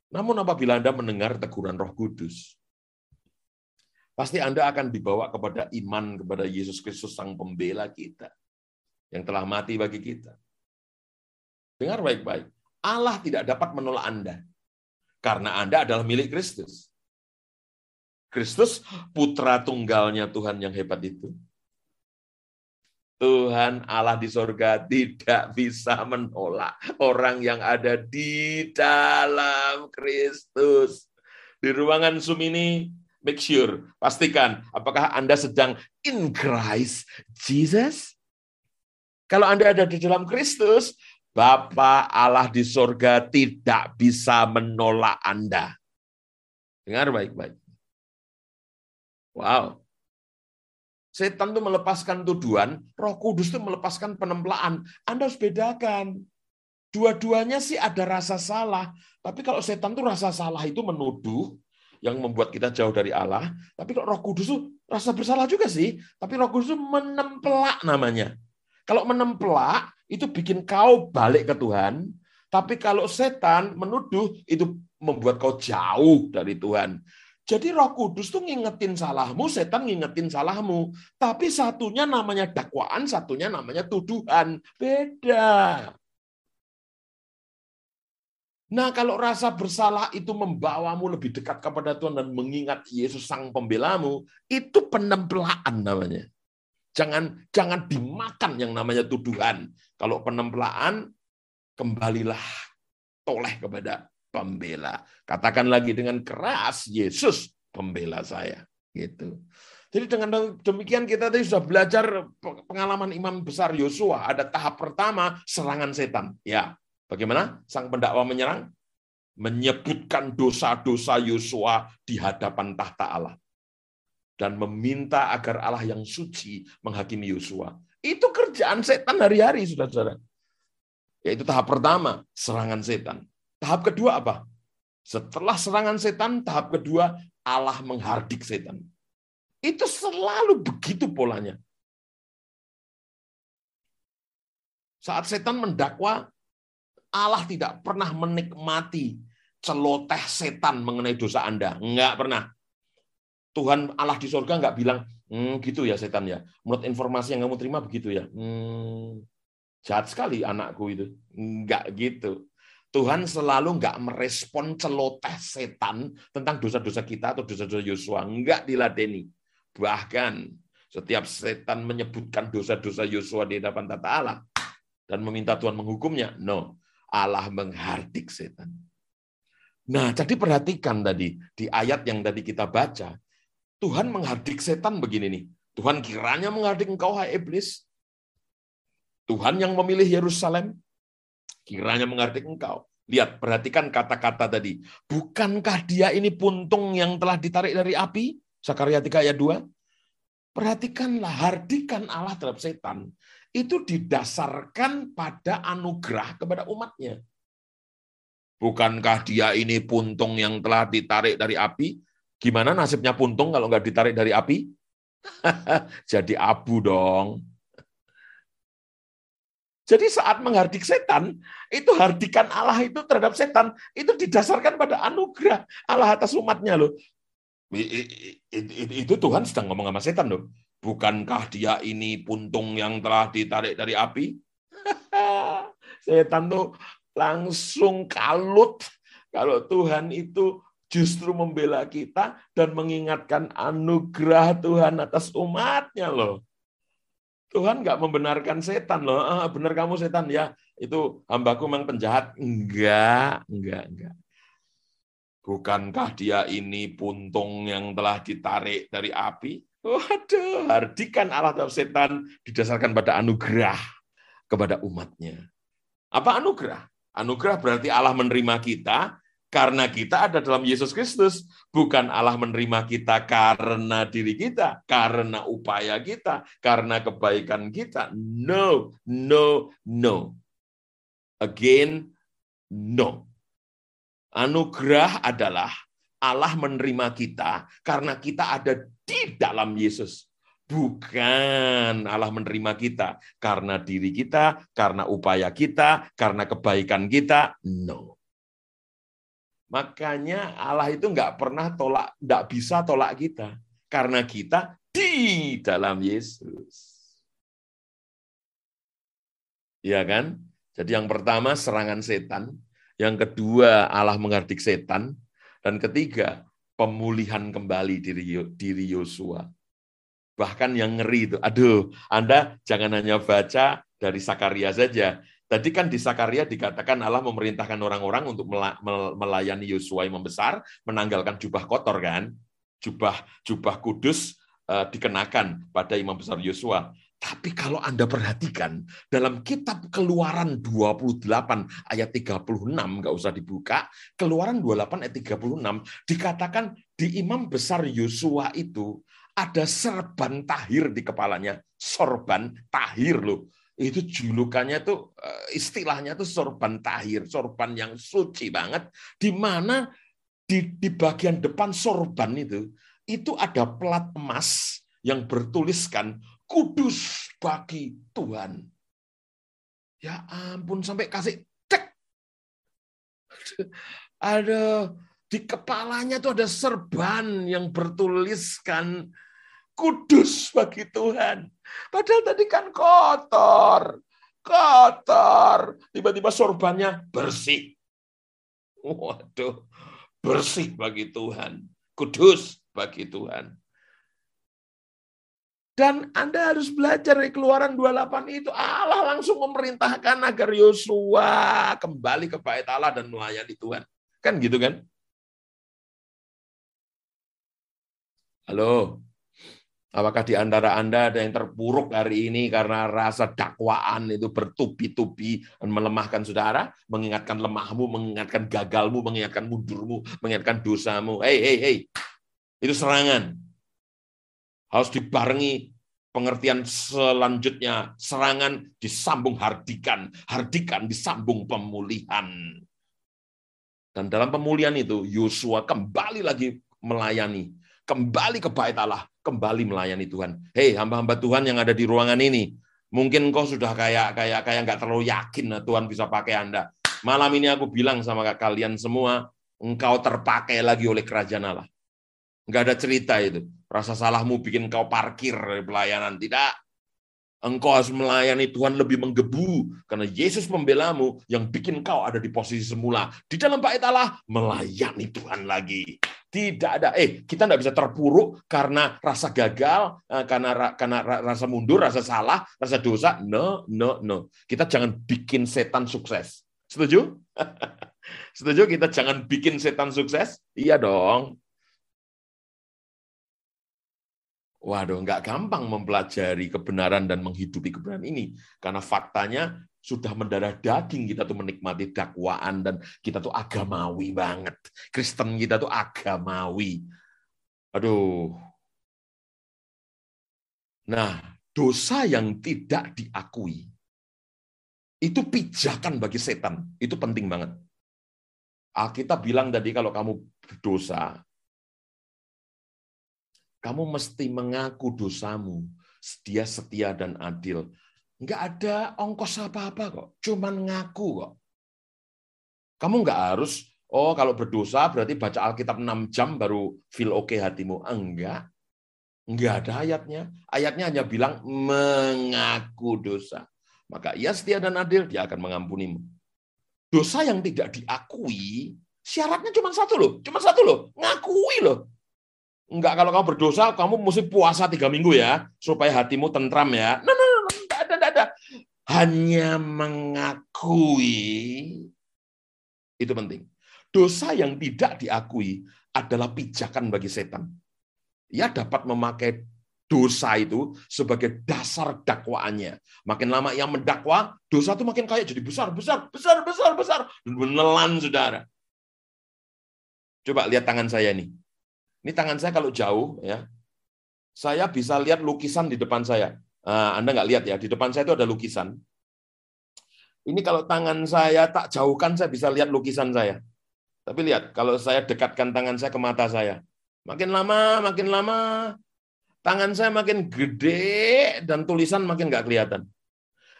Namun apabila Anda mendengar teguran roh kudus, pasti Anda akan dibawa kepada iman kepada Yesus Kristus Sang Pembela kita, yang telah mati bagi kita. Dengar baik-baik, Allah tidak dapat menolak Anda, karena Anda adalah milik Kristus. Kristus, putra tunggalnya Tuhan yang hebat itu. Tuhan Allah di sorga tidak bisa menolak orang yang ada di dalam Kristus. Di ruangan Zoom ini, make sure, pastikan apakah Anda sedang in Christ Jesus? Kalau Anda ada di dalam Kristus, Bapa Allah di sorga tidak bisa menolak Anda. Dengar baik-baik. Wow. Setan itu melepaskan tuduhan, roh kudus itu melepaskan penemplaan. Anda harus bedakan. Dua-duanya sih ada rasa salah. Tapi kalau setan itu rasa salah itu menuduh, yang membuat kita jauh dari Allah. Tapi kalau roh kudus itu rasa bersalah juga sih. Tapi roh kudus itu menempelak namanya. Kalau menempelak, itu bikin kau balik ke Tuhan. Tapi kalau setan menuduh, itu membuat kau jauh dari Tuhan. Jadi roh kudus tuh ngingetin salahmu, setan ngingetin salahmu. Tapi satunya namanya dakwaan, satunya namanya tuduhan. Beda. Nah, kalau rasa bersalah itu membawamu lebih dekat kepada Tuhan dan mengingat Yesus sang pembelamu, itu penempelaan namanya. Jangan jangan dimakan yang namanya tuduhan. Kalau penempelaan, kembalilah toleh kepada pembela. Katakan lagi dengan keras, Yesus pembela saya. Gitu. Jadi dengan demikian kita tadi sudah belajar pengalaman imam besar Yosua. Ada tahap pertama, serangan setan. Ya, Bagaimana sang pendakwa menyerang? Menyebutkan dosa-dosa Yosua di hadapan tahta Allah. Dan meminta agar Allah yang suci menghakimi Yosua. Itu kerjaan setan hari-hari, saudara-saudara. Yaitu tahap pertama, serangan setan. Tahap kedua apa? Setelah serangan setan, tahap kedua, Allah menghardik setan. Itu selalu begitu polanya. Saat setan mendakwa, Allah tidak pernah menikmati celoteh setan mengenai dosa Anda. Enggak pernah. Tuhan Allah di surga enggak bilang, hmm, gitu ya setan ya. Menurut informasi yang kamu terima begitu ya. Hmm, jahat sekali anakku itu. Enggak gitu. Tuhan selalu enggak merespon celoteh setan tentang dosa-dosa kita atau dosa-dosa Yosua. Enggak diladeni. Bahkan setiap setan menyebutkan dosa-dosa Yosua di hadapan tata Allah dan meminta Tuhan menghukumnya, no. Allah menghardik setan. Nah, jadi perhatikan tadi di ayat yang tadi kita baca, Tuhan menghardik setan begini nih. Tuhan kiranya menghardik engkau hai iblis. Tuhan yang memilih Yerusalem kiranya menghardik engkau. Lihat, perhatikan kata-kata tadi. Bukankah dia ini puntung yang telah ditarik dari api? Sakaria 3 ayat 2. Perhatikanlah, hardikan Allah terhadap setan. Itu didasarkan pada anugerah kepada umatnya. Bukankah dia ini puntung yang telah ditarik dari api? Gimana nasibnya puntung kalau nggak ditarik dari api? Jadi abu dong. Jadi saat menghardik setan, itu hardikan Allah itu terhadap setan, itu didasarkan pada anugerah Allah atas umatnya loh. Itu Tuhan sedang ngomong sama setan loh. Bukankah dia ini puntung yang telah ditarik dari api? setan tuh langsung kalut kalau Tuhan itu justru membela kita dan mengingatkan anugerah Tuhan atas umatnya loh. Tuhan nggak membenarkan setan loh. Ah, benar kamu setan ya. Itu hambaku memang penjahat. Enggak, enggak, enggak. Bukankah dia ini puntung yang telah ditarik dari api? Waduh, hardikan Allah terhadap setan didasarkan pada anugerah kepada umatnya. Apa anugerah? Anugerah berarti Allah menerima kita karena kita ada dalam Yesus Kristus, bukan Allah menerima kita karena diri kita, karena upaya kita, karena kebaikan kita. No, no, no. Again, no. Anugerah adalah Allah menerima kita karena kita ada di dalam Yesus. Bukan Allah menerima kita karena diri kita, karena upaya kita, karena kebaikan kita. No. Makanya Allah itu nggak pernah tolak, nggak bisa tolak kita. Karena kita di dalam Yesus. Ya kan? Jadi yang pertama serangan setan, yang kedua Allah menghardik setan, dan ketiga pemulihan kembali diri diri Yosua. Bahkan yang ngeri itu, aduh, Anda jangan hanya baca dari Sakaria saja, Tadi kan di Sakaria dikatakan Allah memerintahkan orang-orang untuk melayani Yosua yang membesar, menanggalkan jubah kotor kan, jubah jubah kudus uh, dikenakan pada imam besar Yosua. Tapi kalau Anda perhatikan dalam kitab Keluaran 28 ayat 36 nggak usah dibuka, Keluaran 28 ayat 36 dikatakan di imam besar Yosua itu ada serban tahir di kepalanya, sorban tahir loh itu julukannya tuh eh, istilahnya tuh sorban tahir, sorban yang suci banget, di mana di, di bagian depan sorban itu itu ada plat emas yang bertuliskan kudus bagi Tuhan. Ya ampun sampai kasih cek. Ada di kepalanya tuh ada serban yang bertuliskan kudus bagi Tuhan. Padahal tadi kan kotor. Kotor. Tiba-tiba sorbannya bersih. Waduh. Bersih bagi Tuhan. Kudus bagi Tuhan. Dan Anda harus belajar dari keluaran 28 itu. Allah langsung memerintahkan agar Yosua kembali ke bait Allah dan melayani Tuhan. Kan gitu kan? Halo. Apakah di antara Anda ada yang terpuruk hari ini karena rasa dakwaan itu bertubi-tubi melemahkan saudara, mengingatkan lemahmu, mengingatkan gagalmu, mengingatkan mundurmu, mengingatkan dosamu. Hei, hei, hei. Itu serangan. Harus dibarengi pengertian selanjutnya. Serangan disambung hardikan. Hardikan disambung pemulihan. Dan dalam pemulihan itu, Yosua kembali lagi melayani. Kembali ke bait Allah kembali melayani Tuhan. Hei, hamba-hamba Tuhan yang ada di ruangan ini, mungkin kau sudah kayak kayak kayak nggak terlalu yakin nah, Tuhan bisa pakai Anda. Malam ini aku bilang sama kalian semua, engkau terpakai lagi oleh kerajaan Allah. Enggak ada cerita itu. Rasa salahmu bikin kau parkir pelayanan. Tidak. Engkau harus melayani Tuhan lebih menggebu. Karena Yesus membelamu yang bikin kau ada di posisi semula. Di dalam bait Allah, melayani Tuhan lagi. Tidak ada, eh kita tidak bisa terpuruk karena rasa gagal, eh, karena karena rasa mundur, rasa salah, rasa dosa. No, no, no. Kita jangan bikin setan sukses. Setuju? Setuju kita jangan bikin setan sukses? Iya dong. Waduh, nggak gampang mempelajari kebenaran dan menghidupi kebenaran ini. Karena faktanya sudah mendarah daging kita tuh menikmati dakwaan dan kita tuh agamawi banget. Kristen kita tuh agamawi. Aduh. Nah, dosa yang tidak diakui itu pijakan bagi setan. Itu penting banget. Alkitab bilang tadi kalau kamu berdosa, kamu mesti mengaku dosamu. Dia setia dan adil. Nggak ada ongkos apa-apa kok. Cuman ngaku kok. Kamu nggak harus, oh kalau berdosa berarti baca Alkitab 6 jam baru feel oke okay hatimu. Enggak. Enggak ada ayatnya. Ayatnya hanya bilang mengaku dosa. Maka ia setia dan adil, dia akan mengampunimu. Dosa yang tidak diakui, syaratnya cuma satu loh. Cuma satu loh. Ngakui loh. Enggak kalau kamu berdosa, kamu mesti puasa tiga minggu ya, supaya hatimu tentram ya. Nah, nah, nah, enggak ada, enggak ada hanya mengakui itu penting. Dosa yang tidak diakui adalah pijakan bagi setan. Ia dapat memakai dosa itu sebagai dasar dakwaannya. Makin lama yang mendakwa, dosa itu makin kayak jadi besar, besar, besar, besar, besar, dan menelan saudara. Coba lihat tangan saya ini. Ini tangan saya kalau jauh ya, saya bisa lihat lukisan di depan saya. Nah, Anda nggak lihat ya, di depan saya itu ada lukisan. Ini kalau tangan saya tak jauhkan, saya bisa lihat lukisan saya. Tapi lihat, kalau saya dekatkan tangan saya ke mata saya, makin lama, makin lama, tangan saya makin gede dan tulisan makin nggak kelihatan.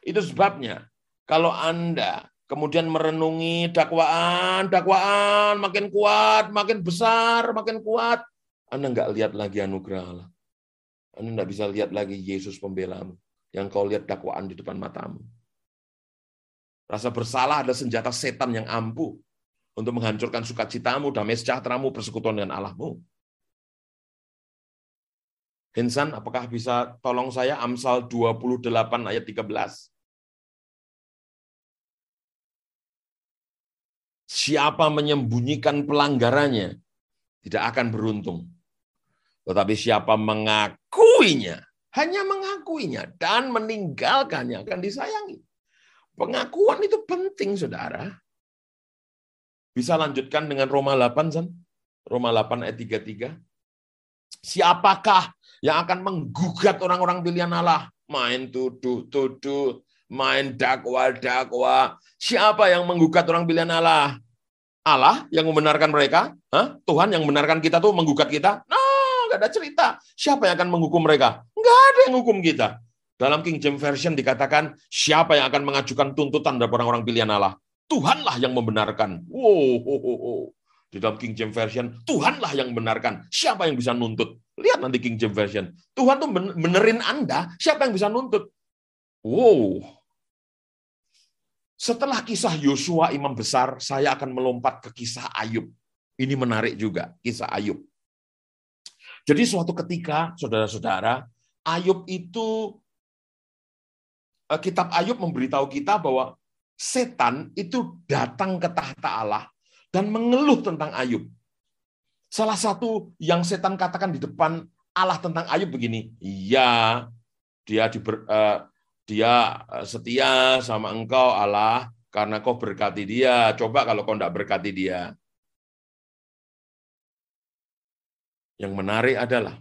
Itu sebabnya, kalau Anda kemudian merenungi dakwaan, dakwaan makin kuat, makin besar, makin kuat, Anda nggak lihat lagi anugerah Allah. Anda tidak bisa lihat lagi Yesus pembelamu. Yang kau lihat dakwaan di depan matamu. Rasa bersalah adalah senjata setan yang ampuh untuk menghancurkan sukacitamu, damai sejahteramu, persekutuan dengan Allahmu. Hensan, apakah bisa tolong saya Amsal 28 ayat 13? Siapa menyembunyikan pelanggarannya tidak akan beruntung. Tetapi siapa mengakuinya, hanya mengakuinya dan meninggalkannya akan disayangi. Pengakuan itu penting, saudara. Bisa lanjutkan dengan Roma 8, San? Roma 8 ayat 33. Siapakah yang akan menggugat orang-orang pilihan Allah? Main tuduh-tuduh, main dakwa-dakwa. Siapa yang menggugat orang pilihan Allah? Allah yang membenarkan mereka? Hah? Tuhan yang membenarkan kita tuh menggugat kita? Nah, nggak ada cerita. Siapa yang akan menghukum mereka? Nggak ada yang hukum kita. Dalam King James Version dikatakan, siapa yang akan mengajukan tuntutan dari orang-orang pilihan Allah? Tuhanlah yang membenarkan. Wow, wow, wow. Di dalam King James Version, Tuhanlah yang membenarkan. Siapa yang bisa nuntut? Lihat nanti King James Version. Tuhan tuh benerin Anda, siapa yang bisa nuntut? Wow. Setelah kisah Yosua imam besar, saya akan melompat ke kisah Ayub. Ini menarik juga, kisah Ayub. Jadi suatu ketika, saudara-saudara, Ayub itu, eh, kitab Ayub memberitahu kita bahwa setan itu datang ke tahta Allah dan mengeluh tentang Ayub. Salah satu yang setan katakan di depan Allah tentang Ayub begini, iya dia diber, uh, dia eh, setia sama engkau Allah karena kau berkati dia. Coba kalau kau tidak berkati dia. Yang menarik adalah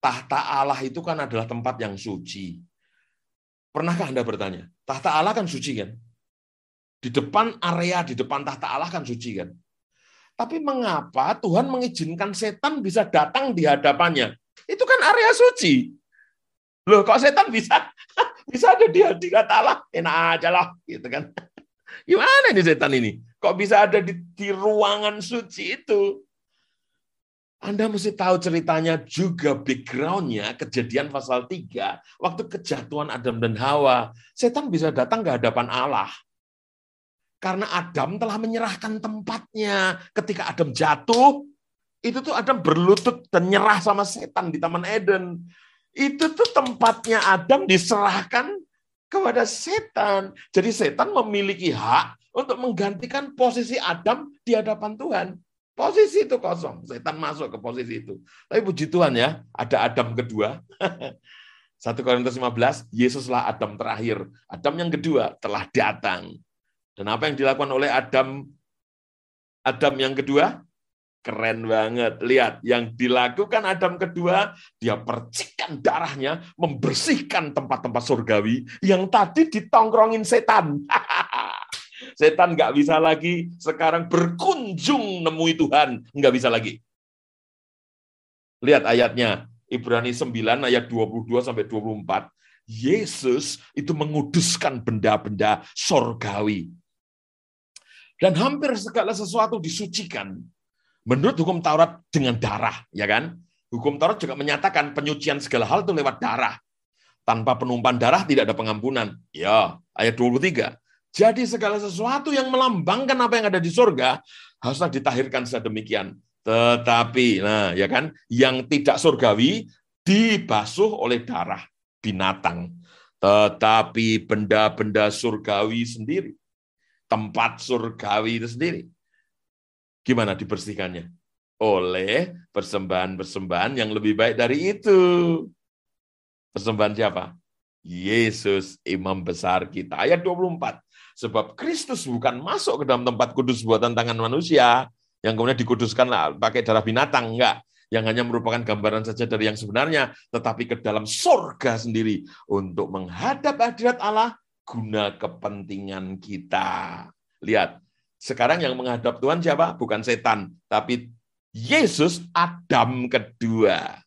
tahta Allah itu kan adalah tempat yang suci. Pernahkah Anda bertanya? Tahta Allah kan suci kan? Di depan area di depan tahta Allah kan suci kan? Tapi mengapa Tuhan mengizinkan setan bisa datang di hadapannya? Itu kan area suci. Loh, kok setan bisa bisa ada di hadirat Allah? Enak aja lah, gitu kan. Gimana ini setan ini? Kok bisa ada di, di ruangan suci itu? Anda mesti tahu ceritanya juga backgroundnya kejadian pasal 3. Waktu kejatuhan Adam dan Hawa, setan bisa datang ke hadapan Allah. Karena Adam telah menyerahkan tempatnya. Ketika Adam jatuh, itu tuh Adam berlutut dan nyerah sama setan di Taman Eden. Itu tuh tempatnya Adam diserahkan kepada setan. Jadi setan memiliki hak untuk menggantikan posisi Adam di hadapan Tuhan. Posisi itu kosong. Setan masuk ke posisi itu. Tapi puji Tuhan ya, ada Adam kedua. 1 Korintus 15, Yesuslah Adam terakhir. Adam yang kedua telah datang. Dan apa yang dilakukan oleh Adam Adam yang kedua? Keren banget. Lihat, yang dilakukan Adam kedua, dia percikan darahnya, membersihkan tempat-tempat surgawi yang tadi ditongkrongin setan. setan nggak bisa lagi sekarang berkunjung nemui Tuhan. Nggak bisa lagi. Lihat ayatnya, Ibrani 9 ayat 22 sampai 24. Yesus itu menguduskan benda-benda sorgawi. Dan hampir segala sesuatu disucikan Menurut hukum Taurat dengan darah, ya kan? Hukum Taurat juga menyatakan penyucian segala hal itu lewat darah. Tanpa penumpahan darah tidak ada pengampunan. Ya, ayat 23. Jadi segala sesuatu yang melambangkan apa yang ada di surga haruslah ditahirkan sedemikian. Tetapi, nah ya kan, yang tidak surgawi dibasuh oleh darah binatang. Tetapi benda-benda surgawi sendiri, tempat surgawi itu sendiri, Gimana dibersihkannya? Oleh persembahan-persembahan yang lebih baik dari itu. Persembahan siapa? Yesus, imam besar kita. Ayat 24. Sebab Kristus bukan masuk ke dalam tempat kudus buatan tangan manusia, yang kemudian dikuduskan pakai darah binatang. Enggak yang hanya merupakan gambaran saja dari yang sebenarnya, tetapi ke dalam sorga sendiri untuk menghadap hadirat Allah guna kepentingan kita. Lihat, sekarang yang menghadap Tuhan siapa? Bukan setan, tapi Yesus Adam kedua.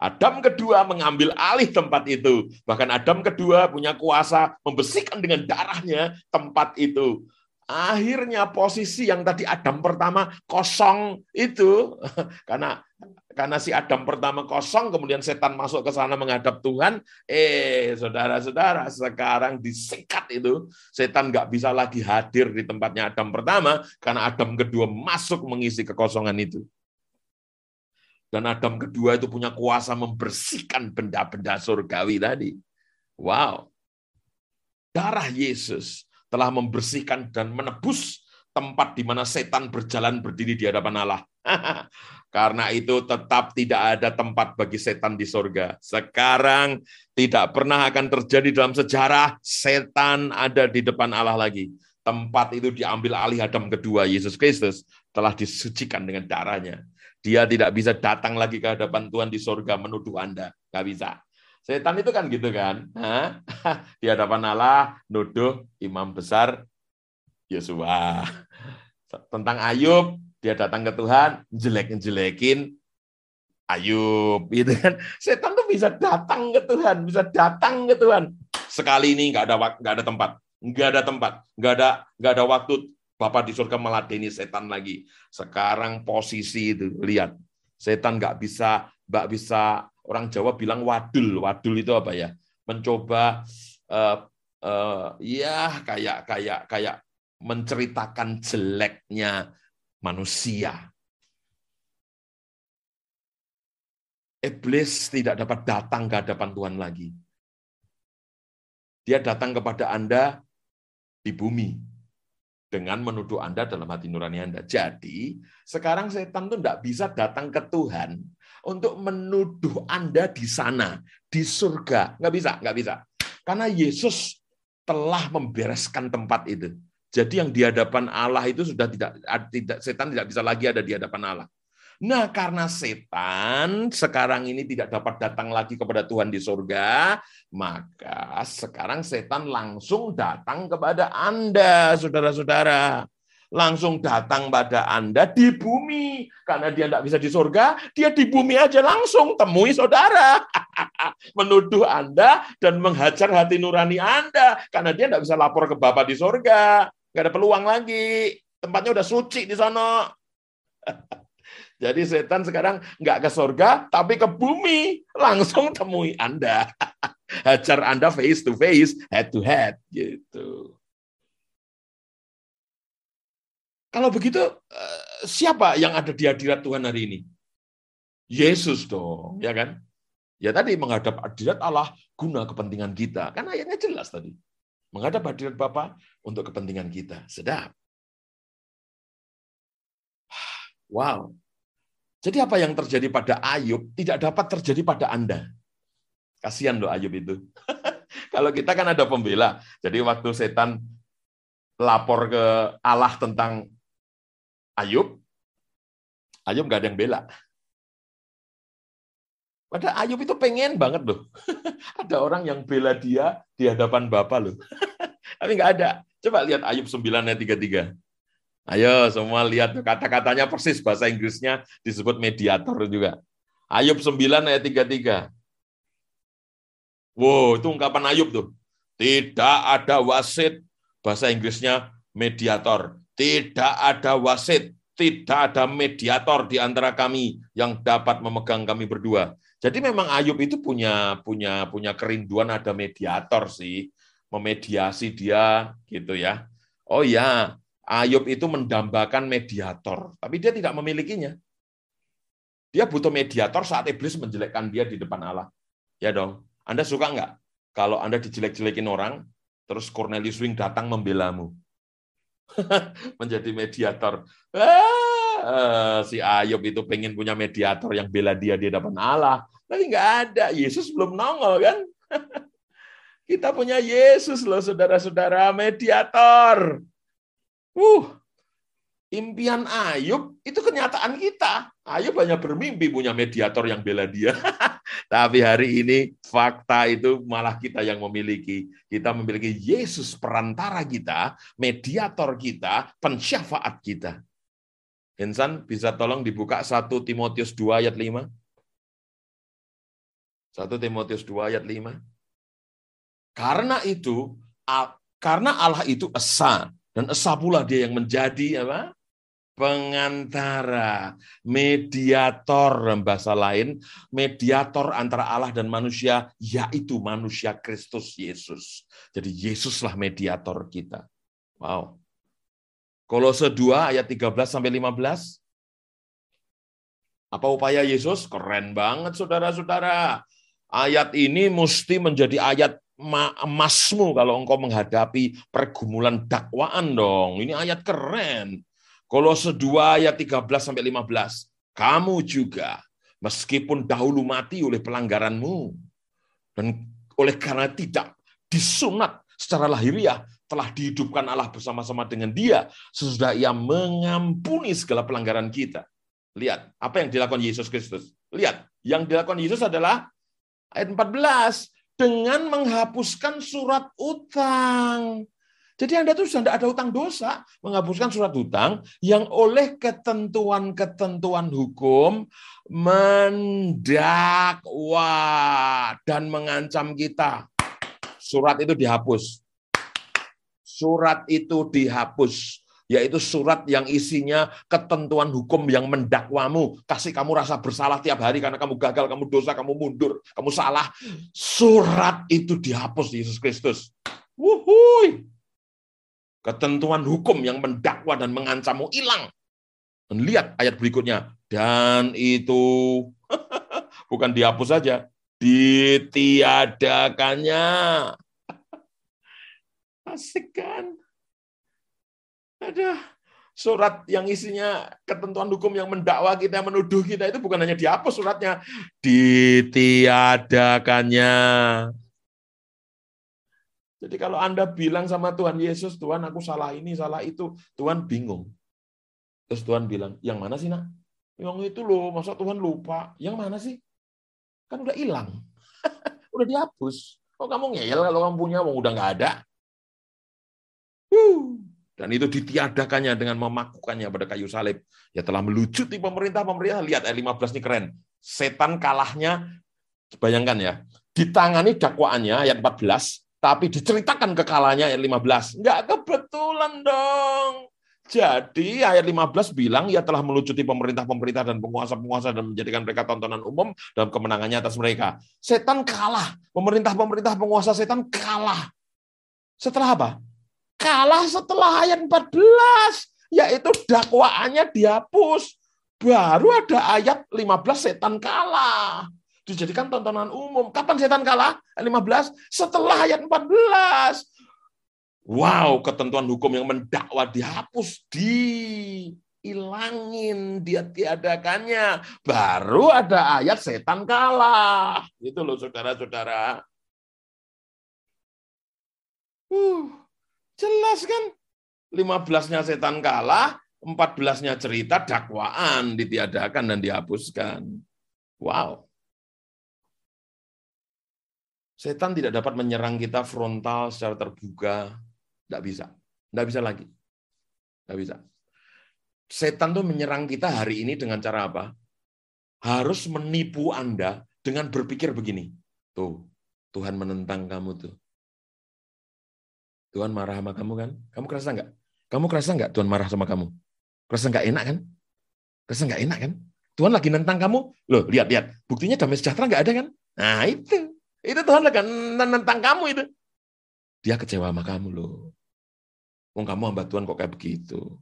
Adam kedua mengambil alih tempat itu. Bahkan Adam kedua punya kuasa membersihkan dengan darahnya tempat itu. Akhirnya posisi yang tadi Adam pertama kosong itu karena karena si Adam pertama kosong, kemudian setan masuk ke sana menghadap Tuhan. Eh, saudara-saudara, sekarang disikat itu. Setan nggak bisa lagi hadir di tempatnya Adam pertama, karena Adam kedua masuk mengisi kekosongan itu. Dan Adam kedua itu punya kuasa membersihkan benda-benda surgawi tadi. Wow. Darah Yesus telah membersihkan dan menebus tempat di mana setan berjalan berdiri di hadapan Allah. Karena itu tetap tidak ada tempat bagi setan di sorga. Sekarang tidak pernah akan terjadi dalam sejarah setan ada di depan Allah lagi. Tempat itu diambil alih Adam kedua, Yesus Kristus telah disucikan dengan darahnya. Dia tidak bisa datang lagi ke hadapan Tuhan di sorga menuduh Anda. Gak bisa. Setan itu kan gitu kan. Di hadapan Allah, nuduh imam besar Yosua. Tentang Ayub, dia datang ke Tuhan, jelek-jelekin Ayub, gitu kan. Setan tuh bisa datang ke Tuhan, bisa datang ke Tuhan. Sekali ini nggak ada nggak ada tempat, nggak ada tempat, nggak ada nggak ada waktu Bapak di surga meladeni setan lagi. Sekarang posisi itu lihat, setan nggak bisa nggak bisa orang Jawa bilang wadul, wadul itu apa ya? Mencoba uh, uh, ya kayak kayak kayak menceritakan jeleknya manusia. Iblis tidak dapat datang ke hadapan Tuhan lagi. Dia datang kepada Anda di bumi dengan menuduh Anda dalam hati nurani Anda. Jadi, sekarang setan itu tidak bisa datang ke Tuhan untuk menuduh Anda di sana, di surga. Nggak bisa, nggak bisa. Karena Yesus telah membereskan tempat itu. Jadi yang di hadapan Allah itu sudah tidak tidak setan tidak bisa lagi ada di hadapan Allah. Nah, karena setan sekarang ini tidak dapat datang lagi kepada Tuhan di surga, maka sekarang setan langsung datang kepada Anda, saudara-saudara. Langsung datang pada Anda di bumi. Karena dia tidak bisa di surga, dia di bumi aja langsung temui saudara. Menuduh Anda dan menghajar hati nurani Anda. Karena dia tidak bisa lapor ke Bapak di surga nggak ada peluang lagi. Tempatnya udah suci di sana. Jadi setan sekarang nggak ke surga, tapi ke bumi. Langsung temui Anda. Hajar Anda face to face, head to head. gitu. Kalau begitu, eh, siapa yang ada di hadirat Tuhan hari ini? Yesus dong, ya kan? Ya tadi menghadap hadirat Allah guna kepentingan kita. Kan ayatnya jelas tadi menghadap hadirat Bapa untuk kepentingan kita. Sedap. Wow. Jadi apa yang terjadi pada Ayub tidak dapat terjadi pada Anda. Kasihan loh Ayub itu. Kalau kita kan ada pembela. Jadi waktu setan lapor ke Allah tentang Ayub, Ayub nggak ada yang bela. Pada Ayub itu pengen banget loh. ada orang yang bela dia di hadapan Bapak loh. Tapi nggak ada. Coba lihat Ayub 9 ayat 33. Ayo semua lihat kata-katanya persis bahasa Inggrisnya disebut mediator juga. Ayub 9 ayat 33. Wow, itu ungkapan Ayub tuh. Tidak ada wasit, bahasa Inggrisnya mediator. Tidak ada wasit, tidak ada mediator di antara kami yang dapat memegang kami berdua. Jadi memang Ayub itu punya punya punya kerinduan ada mediator sih, memediasi dia gitu ya. Oh ya, Ayub itu mendambakan mediator, tapi dia tidak memilikinya. Dia butuh mediator saat iblis menjelekkan dia di depan Allah. Ya dong. Anda suka nggak kalau Anda dijelek-jelekin orang, terus Cornelius Wing datang membelamu? Menjadi mediator. Ah, si Ayub itu pengen punya mediator yang bela dia di depan Allah. Tapi nggak ada. Yesus belum nongol kan? Kita punya Yesus loh, saudara-saudara, mediator. Uh, impian Ayub itu kenyataan kita. Ayub banyak bermimpi punya mediator yang bela dia. Tapi hari ini fakta itu malah kita yang memiliki. Kita memiliki Yesus perantara kita, mediator kita, pensyafaat kita. Insan bisa tolong dibuka 1 Timotius 2 ayat 5? 1 Timotius 2 ayat 5. Karena itu, karena Allah itu esa, dan esa pula dia yang menjadi apa? pengantara, mediator dalam bahasa lain, mediator antara Allah dan manusia, yaitu manusia Kristus Yesus. Jadi Yesuslah mediator kita. Wow. Kolose 2 ayat 13 sampai 15. Apa upaya Yesus? Keren banget saudara-saudara. Ayat ini mesti menjadi ayat emasmu kalau engkau menghadapi pergumulan dakwaan dong. Ini ayat keren. Kolose 2 ayat 13 sampai 15. Kamu juga meskipun dahulu mati oleh pelanggaranmu dan oleh karena tidak disunat secara lahiriah telah dihidupkan Allah bersama-sama dengan dia sesudah ia mengampuni segala pelanggaran kita. Lihat apa yang dilakukan Yesus Kristus. Lihat, yang dilakukan Yesus adalah ayat 14 dengan menghapuskan surat utang jadi Anda tuh sudah tidak ada utang dosa, menghapuskan surat hutang yang oleh ketentuan-ketentuan hukum mendakwa dan mengancam kita. Surat itu dihapus. Surat itu dihapus yaitu surat yang isinya ketentuan hukum yang mendakwamu, kasih kamu rasa bersalah tiap hari karena kamu gagal, kamu dosa, kamu mundur, kamu salah. Surat itu dihapus Yesus Kristus. Wuhui ketentuan hukum yang mendakwa dan mengancammu hilang. Dan lihat ayat berikutnya. Dan itu bukan dihapus saja, ditiadakannya. Asik kan? Ada surat yang isinya ketentuan hukum yang mendakwa kita, menuduh kita itu bukan hanya dihapus suratnya, ditiadakannya. Jadi kalau Anda bilang sama Tuhan Yesus, Tuhan aku salah ini, salah itu, Tuhan bingung. Terus Tuhan bilang, yang mana sih nak? Yang itu loh, masa Tuhan lupa? Yang mana sih? Kan udah hilang. udah dihapus. Kok kamu ngeyel kalau kamu punya, udah nggak ada. Dan itu ditiadakannya dengan memakukannya pada kayu salib. Ya telah melucuti pemerintah-pemerintah. Lihat ayat 15 ini keren. Setan kalahnya, bayangkan ya, ditangani dakwaannya ayat 14, tapi diceritakan kekalahannya ayat 15. Enggak kebetulan dong. Jadi ayat 15 bilang ia telah melucuti pemerintah-pemerintah dan penguasa-penguasa dan menjadikan mereka tontonan umum dalam kemenangannya atas mereka. Setan kalah. Pemerintah-pemerintah penguasa setan kalah. Setelah apa? Kalah setelah ayat 14. Yaitu dakwaannya dihapus. Baru ada ayat 15 setan kalah dijadikan tontonan umum. Kapan setan kalah? Ayat 15. Setelah ayat 14. Wow, ketentuan hukum yang mendakwa dihapus di ilangin, dia tiadakannya. Baru ada ayat setan kalah. Itu loh saudara-saudara. Uh, jelas kan? 15-nya setan kalah, 14-nya cerita dakwaan ditiadakan dan dihapuskan. Wow. Setan tidak dapat menyerang kita frontal secara terbuka. Tidak bisa. Tidak bisa lagi. Tidak bisa. Setan tuh menyerang kita hari ini dengan cara apa? Harus menipu Anda dengan berpikir begini. Tuh, Tuhan menentang kamu tuh. Tuhan marah sama kamu kan? Kamu kerasa nggak? Kamu kerasa nggak Tuhan marah sama kamu? Kerasa nggak enak kan? Kerasa nggak enak kan? Tuhan lagi nentang kamu. Loh, lihat, lihat. Buktinya damai sejahtera nggak ada kan? Nah, itu. Itu Tuhan lagi nentang kamu itu. Dia kecewa sama kamu loh. Wong kamu hamba Tuhan kok kayak begitu.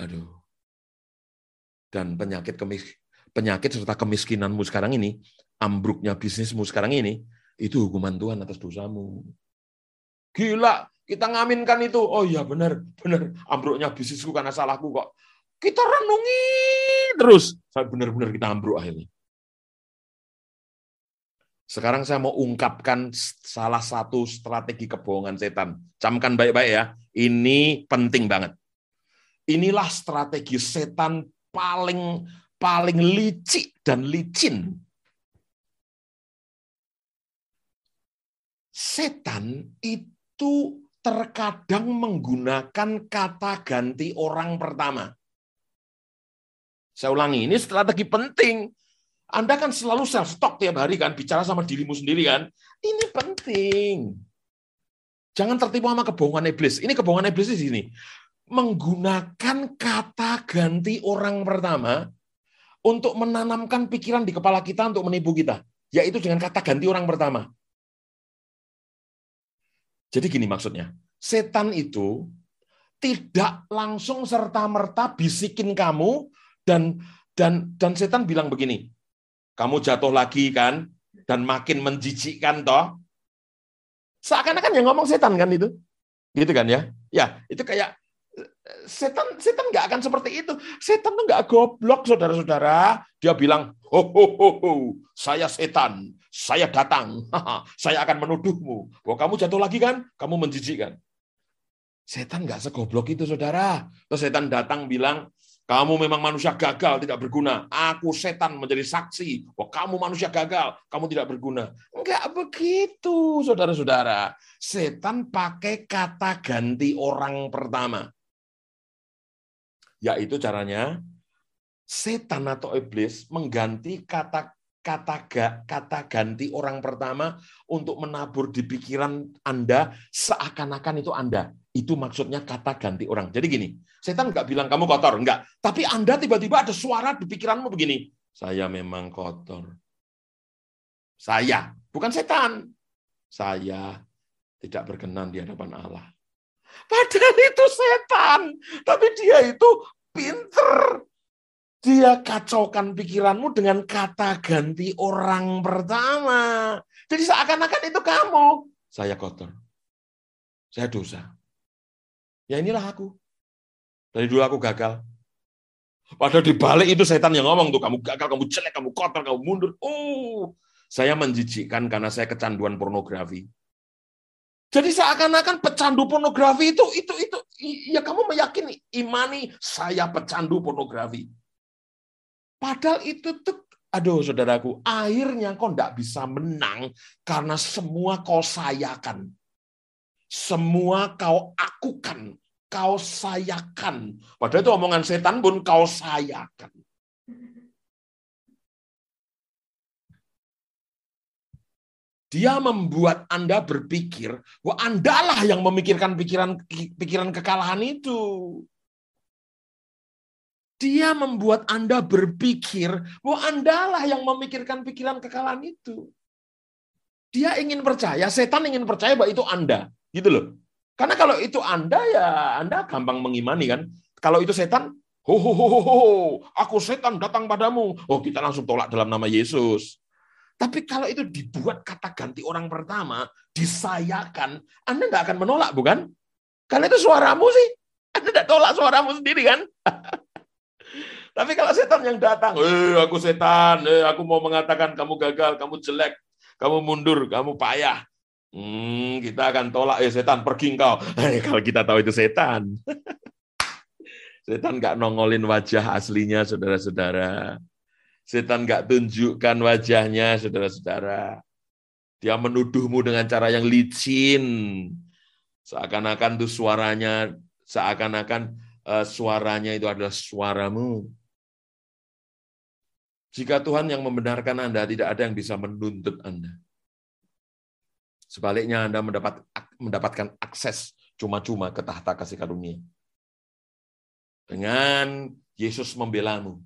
Aduh. Dan penyakit kemis penyakit serta kemiskinanmu sekarang ini, ambruknya bisnismu sekarang ini, itu hukuman Tuhan atas dosamu. Gila, kita ngaminkan itu. Oh iya benar, benar. Ambruknya bisnisku karena salahku kok. Kita renungi terus. Saya benar-benar kita ambruk akhirnya. Sekarang saya mau ungkapkan salah satu strategi kebohongan setan. Camkan baik-baik ya. Ini penting banget. Inilah strategi setan paling paling licik dan licin. Setan itu terkadang menggunakan kata ganti orang pertama. Saya ulangi, ini strategi penting anda kan selalu self talk tiap hari kan, bicara sama dirimu sendiri kan. Ini penting. Jangan tertipu sama kebohongan iblis. Ini kebohongan iblis di sini. Menggunakan kata ganti orang pertama untuk menanamkan pikiran di kepala kita untuk menipu kita. Yaitu dengan kata ganti orang pertama. Jadi gini maksudnya. Setan itu tidak langsung serta-merta bisikin kamu dan dan dan setan bilang begini, kamu jatuh lagi kan, dan makin menjijikkan toh. Seakan-akan yang ngomong setan kan itu. Gitu kan ya. Ya, itu kayak setan setan nggak akan seperti itu. Setan tuh nggak goblok, saudara-saudara. Dia bilang, ho, ho, ho, ho, saya setan, saya datang, saya akan menuduhmu. Bahwa kamu jatuh lagi kan, kamu menjijikkan. Setan nggak segoblok itu, saudara. Terus setan datang bilang, kamu memang manusia gagal, tidak berguna. Aku setan menjadi saksi. Oh, kamu manusia gagal, kamu tidak berguna. Enggak begitu, saudara-saudara. Setan pakai kata ganti orang pertama. Yaitu caranya, setan atau iblis mengganti kata kata kata ganti orang pertama untuk menabur di pikiran Anda seakan-akan itu Anda. Itu maksudnya kata ganti orang. Jadi gini, setan nggak bilang kamu kotor, enggak. Tapi Anda tiba-tiba ada suara di pikiranmu begini, saya memang kotor. Saya, bukan setan. Saya tidak berkenan di hadapan Allah. Padahal itu setan, tapi dia itu pinter dia kacaukan pikiranmu dengan kata ganti orang pertama. Jadi seakan-akan itu kamu. Saya kotor. Saya dosa. Ya inilah aku. Dari dulu aku gagal. Padahal di balik itu setan yang ngomong tuh, kamu gagal, kamu jelek, kamu kotor, kamu mundur. Oh, saya menjijikkan karena saya kecanduan pornografi. Jadi seakan-akan pecandu pornografi itu itu itu ya kamu meyakini imani saya pecandu pornografi. Padahal itu tuh, aduh saudaraku, akhirnya kau tidak bisa menang karena semua kau sayakan. Semua kau akukan, kau sayakan. Padahal itu omongan setan pun kau sayakan. Dia membuat Anda berpikir bahwa Anda lah yang memikirkan pikiran pikiran kekalahan itu. Dia membuat Anda berpikir bahwa Anda lah yang memikirkan pikiran kekalahan itu. Dia ingin percaya, setan ingin percaya bahwa itu Anda. Gitu loh. Karena kalau itu Anda, ya Anda gampang mengimani kan. Kalau itu setan, ho, ho, ho, ho, ho, aku setan datang padamu. Oh, kita langsung tolak dalam nama Yesus. Tapi kalau itu dibuat kata ganti orang pertama, disayakan, Anda nggak akan menolak, bukan? Karena itu suaramu sih. Anda tidak tolak suaramu sendiri kan? Tapi kalau setan yang datang, eh aku setan, eh aku mau mengatakan kamu gagal, kamu jelek, kamu mundur, kamu payah. Hmm, kita akan tolak ya setan, pergi engkau. Eh, kalau kita tahu itu setan. setan nggak nongolin wajah aslinya, saudara-saudara. Setan nggak tunjukkan wajahnya, saudara-saudara. Dia menuduhmu dengan cara yang licin. Seakan-akan tuh suaranya, seakan-akan uh, suaranya itu adalah suaramu. Jika Tuhan yang membenarkan Anda, tidak ada yang bisa menuntut Anda. Sebaliknya Anda mendapat mendapatkan akses cuma-cuma ke tahta kasih karunia. Dengan Yesus membelamu.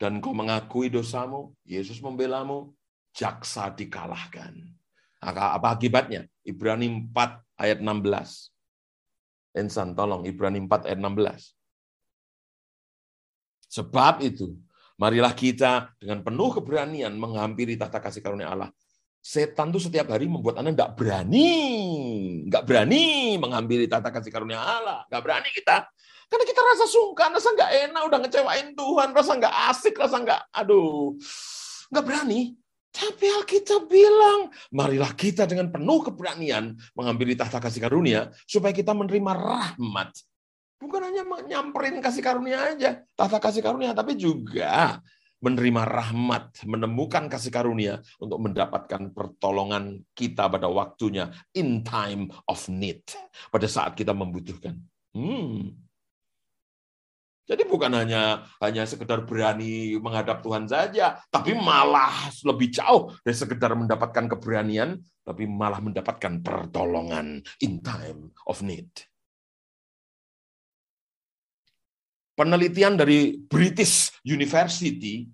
Dan kau mengakui dosamu, Yesus membelamu, jaksa dikalahkan. Apa akibatnya? Ibrani 4 ayat 16. Ensan, tolong Ibrani 4 ayat 16. Sebab itu, Marilah kita dengan penuh keberanian menghampiri tahta kasih karunia Allah. Setan tuh setiap hari membuat Anda nggak berani, nggak berani menghampiri tahta kasih karunia Allah. Nggak berani kita. Karena kita rasa sungkan, rasa nggak enak, udah ngecewain Tuhan, rasa nggak asik, rasa nggak, aduh, nggak berani. Tapi Alkitab bilang, marilah kita dengan penuh keberanian mengambil tahta kasih karunia, supaya kita menerima rahmat Bukan hanya nyamperin kasih karunia aja, tata kasih karunia, tapi juga menerima rahmat, menemukan kasih karunia untuk mendapatkan pertolongan kita pada waktunya in time of need, pada saat kita membutuhkan. Hmm. Jadi bukan hanya hanya sekedar berani menghadap Tuhan saja, tapi malah lebih jauh dari sekedar mendapatkan keberanian, tapi malah mendapatkan pertolongan in time of need. Penelitian dari British University,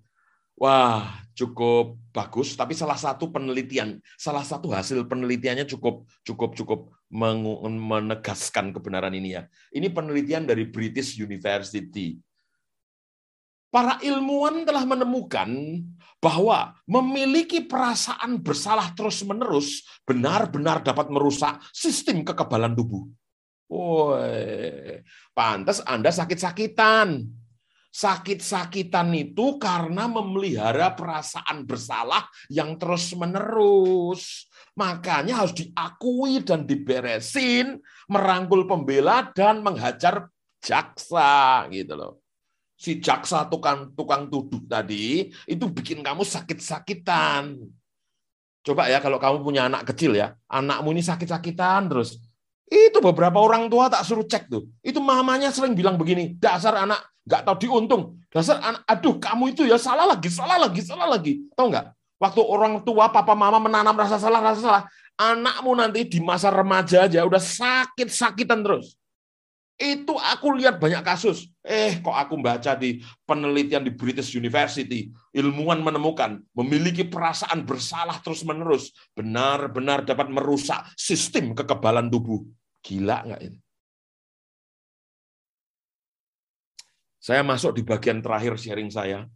wah cukup bagus. Tapi salah satu penelitian, salah satu hasil penelitiannya cukup cukup cukup menegaskan kebenaran ini ya. Ini penelitian dari British University. Para ilmuwan telah menemukan bahwa memiliki perasaan bersalah terus-menerus benar-benar dapat merusak sistem kekebalan tubuh. Woi, pantas Anda sakit-sakitan. Sakit-sakitan itu karena memelihara perasaan bersalah yang terus-menerus. Makanya harus diakui dan diberesin, merangkul pembela dan menghajar jaksa gitu loh. Si jaksa tukang tukang tuduh tadi itu bikin kamu sakit-sakitan. Coba ya kalau kamu punya anak kecil ya, anakmu ini sakit-sakitan terus itu beberapa orang tua tak suruh cek tuh. Itu mamanya sering bilang begini, dasar anak nggak tahu diuntung. Dasar anak, aduh kamu itu ya salah lagi, salah lagi, salah lagi. Tahu nggak? Waktu orang tua, papa, mama menanam rasa salah, rasa salah, anakmu nanti di masa remaja aja udah sakit-sakitan terus. Itu aku lihat banyak kasus. Eh, kok aku baca di penelitian di British University, ilmuwan menemukan memiliki perasaan bersalah terus-menerus benar-benar dapat merusak sistem kekebalan tubuh. Gila nggak ini? Saya masuk di bagian terakhir sharing saya.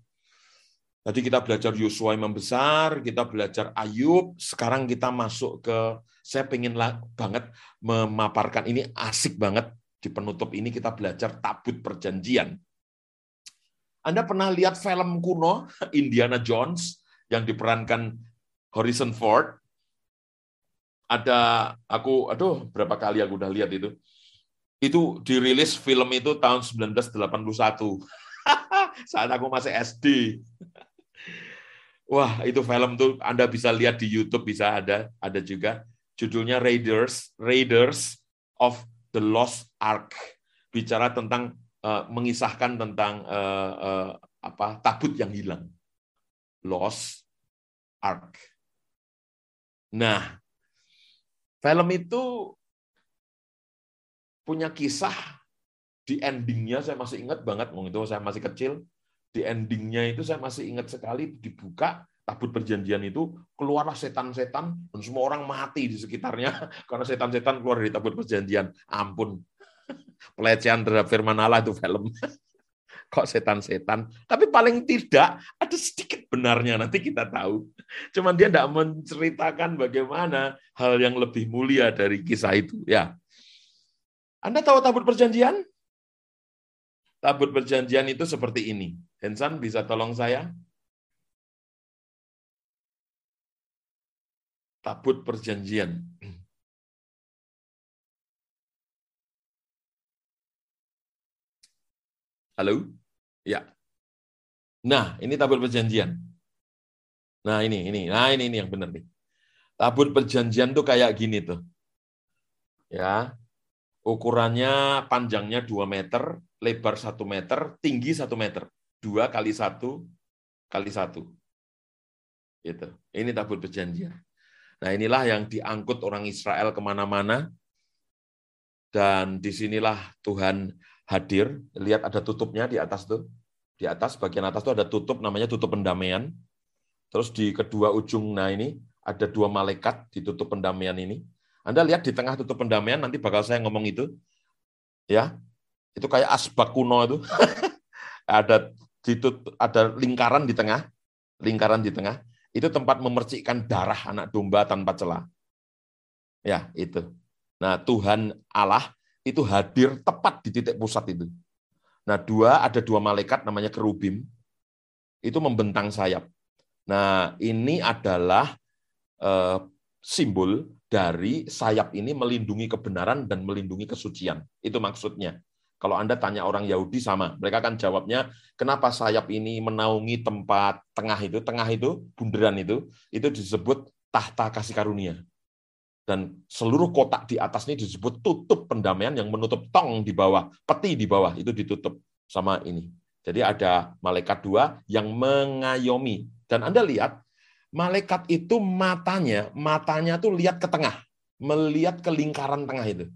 Tadi kita belajar Yosua yang membesar, kita belajar Ayub, sekarang kita masuk ke, saya pengen banget memaparkan, ini asik banget, di penutup ini kita belajar tabut perjanjian. Anda pernah lihat film kuno Indiana Jones yang diperankan Harrison Ford? Ada aku aduh berapa kali aku udah lihat itu. Itu dirilis film itu tahun 1981. Saat aku masih SD. Wah, itu film tuh Anda bisa lihat di YouTube bisa ada, ada juga. Judulnya Raiders, Raiders of the Lost Ark, bicara tentang uh, mengisahkan tentang uh, uh, apa tabut yang hilang, Lost Ark. Nah, film itu punya kisah di endingnya saya masih ingat banget, itu saya masih kecil, di endingnya itu saya masih ingat sekali dibuka tabut perjanjian itu keluarlah setan-setan dan semua orang mati di sekitarnya karena setan-setan keluar dari tabut perjanjian. Ampun. Pelecehan terhadap firman Allah itu film. Kok setan-setan? Tapi paling tidak ada sedikit benarnya nanti kita tahu. Cuman dia tidak menceritakan bagaimana hal yang lebih mulia dari kisah itu. Ya, Anda tahu tabut perjanjian? Tabut perjanjian itu seperti ini. Hensan bisa tolong saya? Tabut perjanjian. Halo? Ya. Nah, ini tabut perjanjian. Nah, ini, ini. Nah, ini, ini yang benar nih. Tabut perjanjian tuh kayak gini tuh. Ya. Ukurannya panjangnya 2 meter, lebar 1 meter, tinggi 1 meter. 2 kali 1 kali 1. Gitu. Ini tabut perjanjian. Nah inilah yang diangkut orang Israel ke mana-mana. Dan di sinilah Tuhan hadir. Lihat ada tutupnya di atas tuh. Di atas, bagian atas tuh ada tutup, namanya tutup pendamaian. Terus di kedua ujung, nah ini, ada dua malaikat di tutup pendamaian ini. Anda lihat di tengah tutup pendamaian, nanti bakal saya ngomong itu. Ya, itu kayak asbak kuno itu. ada ditut, ada lingkaran di tengah, lingkaran di tengah itu tempat memercikkan darah anak domba tanpa celah. Ya, itu. Nah, Tuhan Allah itu hadir tepat di titik pusat itu. Nah, dua ada dua malaikat namanya kerubim itu membentang sayap. Nah, ini adalah eh, simbol dari sayap ini melindungi kebenaran dan melindungi kesucian. Itu maksudnya. Kalau Anda tanya orang Yahudi sama, mereka kan jawabnya, kenapa sayap ini menaungi tempat tengah itu, tengah itu, bundaran itu, itu disebut tahta kasih karunia. Dan seluruh kotak di atas ini disebut tutup pendamaian yang menutup tong di bawah, peti di bawah, itu ditutup sama ini. Jadi ada malaikat dua yang mengayomi. Dan Anda lihat, malaikat itu matanya, matanya tuh lihat ke tengah, melihat ke lingkaran tengah itu.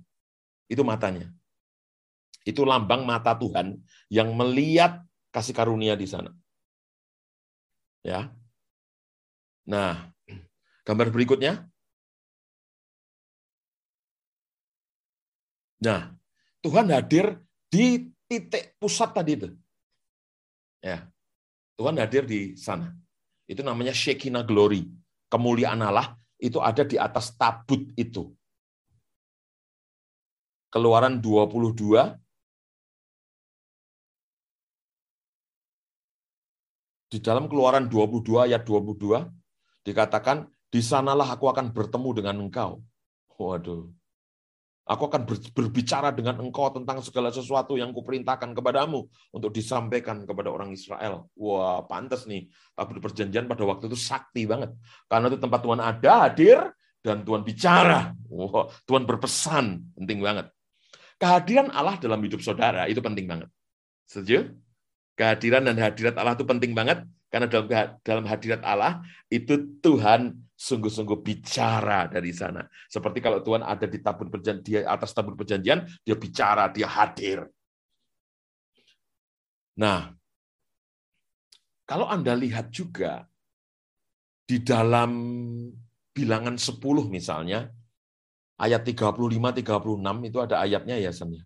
Itu matanya. Itu lambang mata Tuhan yang melihat kasih karunia di sana. Ya. Nah, gambar berikutnya. Nah, Tuhan hadir di titik pusat tadi itu. Ya. Tuhan hadir di sana. Itu namanya Shekinah Glory. Kemuliaan Allah itu ada di atas tabut itu. Keluaran 22 Di dalam keluaran 22 ayat 22 dikatakan, di sanalah aku akan bertemu dengan engkau. Waduh. Aku akan berbicara dengan engkau tentang segala sesuatu yang kuperintahkan kepadamu untuk disampaikan kepada orang Israel. Wah, pantas nih. Tabut perjanjian pada waktu itu sakti banget. Karena itu tempat Tuhan ada, hadir, dan Tuhan bicara. Wah, Tuhan berpesan. Penting banget. Kehadiran Allah dalam hidup saudara itu penting banget. Setuju? kehadiran dan hadirat Allah itu penting banget karena dalam dalam hadirat Allah itu Tuhan sungguh-sungguh bicara dari sana. Seperti kalau Tuhan ada di tabur perjanjian, di atas tabur perjanjian, dia bicara, dia hadir. Nah, kalau Anda lihat juga di dalam bilangan 10 misalnya, ayat 35 36 itu ada ayatnya ya Sam ya.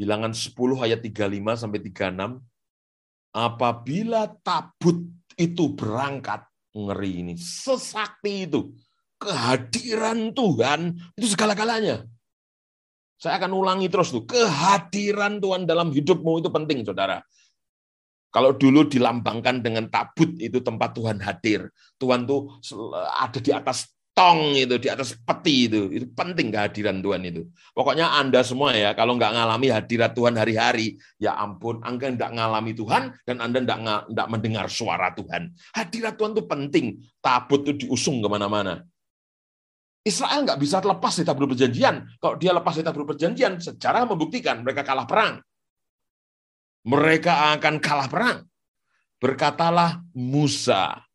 Bilangan 10 ayat 35 sampai 36 apabila tabut itu berangkat, ngeri ini, sesakti itu, kehadiran Tuhan itu segala-galanya. Saya akan ulangi terus tuh, kehadiran Tuhan dalam hidupmu itu penting, saudara. Kalau dulu dilambangkan dengan tabut itu tempat Tuhan hadir. Tuhan tuh ada di atas tong itu di atas peti itu. Itu penting kehadiran Tuhan itu. Pokoknya anda semua ya kalau nggak ngalami hadirat Tuhan hari-hari ya ampun anda nggak ngalami Tuhan dan anda nggak nggak mendengar suara Tuhan. Hadirat Tuhan itu penting. Tabut itu diusung ke mana-mana. Israel nggak bisa lepas dari tabut perjanjian. Kalau dia lepas dari tabut perjanjian secara membuktikan mereka kalah perang. Mereka akan kalah perang. Berkatalah Musa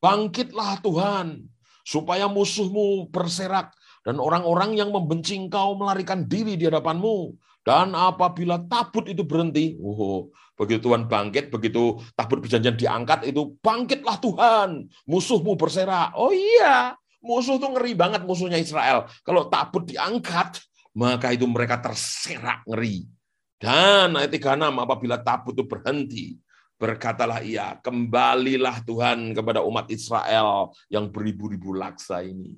bangkitlah Tuhan supaya musuhmu berserak dan orang-orang yang membenci engkau melarikan diri di hadapanmu. Dan apabila tabut itu berhenti, oh, begitu Tuhan bangkit, begitu tabut perjanjian diangkat, itu bangkitlah Tuhan, musuhmu berserak. Oh iya, musuh itu ngeri banget musuhnya Israel. Kalau tabut diangkat, maka itu mereka terserak ngeri. Dan ayat 36, apabila tabut itu berhenti, Berkatalah ia, kembalilah Tuhan kepada umat Israel yang beribu-ribu laksa ini.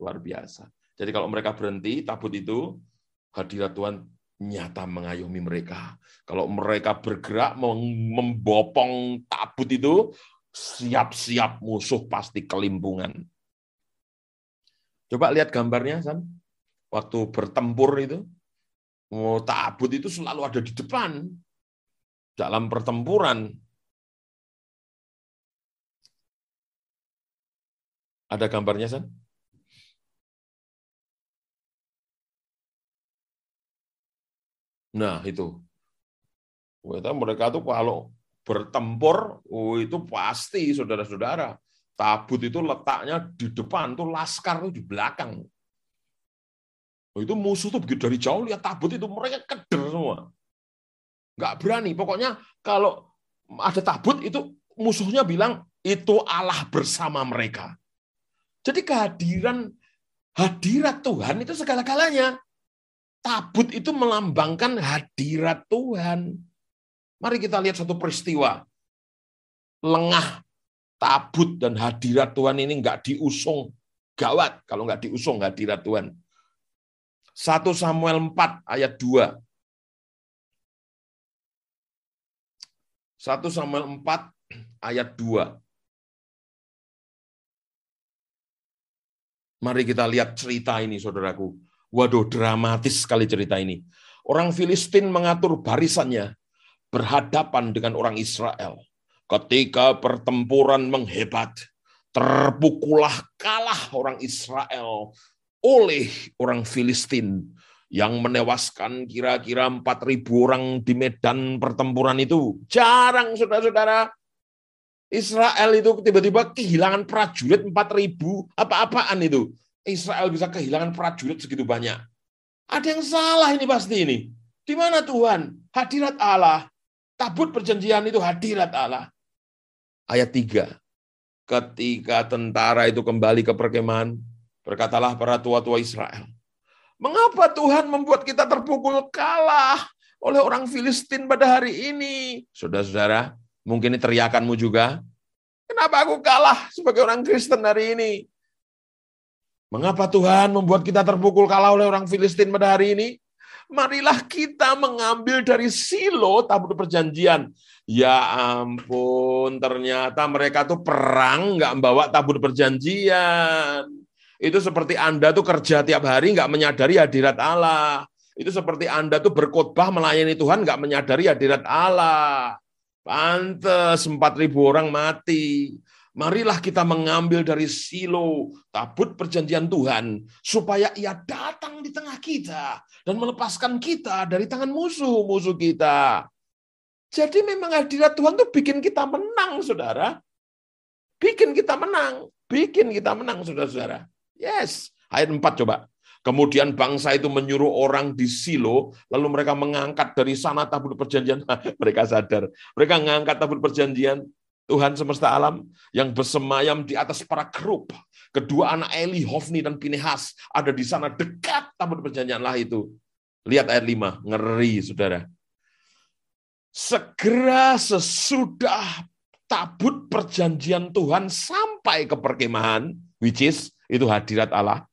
Luar biasa. Jadi kalau mereka berhenti, tabut itu, hadirat Tuhan nyata mengayomi mereka. Kalau mereka bergerak membopong tabut itu, siap-siap musuh pasti kelimpungan. Coba lihat gambarnya, San. Waktu bertempur itu, tabut itu selalu ada di depan. Dalam pertempuran, Ada gambarnya, San? Nah, itu. Mereka tuh kalau bertempur, oh, itu pasti, saudara-saudara. Tabut itu letaknya di depan, tuh laskar tuh di belakang. Oh, itu musuh tuh begitu dari jauh lihat tabut itu mereka keder semua. Nggak berani. Pokoknya kalau ada tabut itu musuhnya bilang itu Allah bersama mereka. Jadi kehadiran hadirat Tuhan itu segala-galanya. Tabut itu melambangkan hadirat Tuhan. Mari kita lihat satu peristiwa. Lengah tabut dan hadirat Tuhan ini nggak diusung. Gawat kalau nggak diusung hadirat Tuhan. 1 Samuel 4 ayat 2. 1 Samuel 4 ayat 2. Mari kita lihat cerita ini, saudaraku. Waduh, dramatis sekali cerita ini. Orang Filistin mengatur barisannya berhadapan dengan orang Israel. Ketika pertempuran menghebat, terpukulah kalah orang Israel oleh orang Filistin yang menewaskan kira-kira 4.000 orang di medan pertempuran itu. Jarang, saudara-saudara. Israel itu tiba-tiba kehilangan prajurit 4.000 apa-apaan itu. Israel bisa kehilangan prajurit segitu banyak. Ada yang salah ini pasti ini. Di mana Tuhan? Hadirat Allah. Tabut perjanjian itu hadirat Allah. Ayat 3. Ketika tentara itu kembali ke perkemahan, berkatalah para tua-tua Israel, Mengapa Tuhan membuat kita terpukul kalah oleh orang Filistin pada hari ini? Saudara-saudara, Mungkin ini teriakanmu juga. Kenapa aku kalah sebagai orang Kristen hari ini? Mengapa Tuhan membuat kita terpukul kalah oleh orang Filistin pada hari ini? Marilah kita mengambil dari silo tabut perjanjian. Ya ampun, ternyata mereka tuh perang nggak membawa tabut perjanjian. Itu seperti Anda tuh kerja tiap hari nggak menyadari hadirat Allah. Itu seperti Anda tuh berkhotbah melayani Tuhan nggak menyadari hadirat Allah. Pantes 4.000 orang mati. Marilah kita mengambil dari silo tabut perjanjian Tuhan supaya ia datang di tengah kita dan melepaskan kita dari tangan musuh-musuh kita. Jadi memang hadirat Tuhan tuh bikin kita menang, saudara. Bikin kita menang. Bikin kita menang, saudara-saudara. Yes. Ayat 4 coba. Kemudian bangsa itu menyuruh orang di Silo, lalu mereka mengangkat dari sana tabut perjanjian. mereka sadar. Mereka mengangkat tabut perjanjian Tuhan semesta alam yang bersemayam di atas para kerub. Kedua anak Eli, Hofni, dan Pinehas ada di sana dekat tabut perjanjian lah itu. Lihat ayat 5, ngeri saudara. Segera sesudah tabut perjanjian Tuhan sampai ke perkemahan, which is itu hadirat Allah,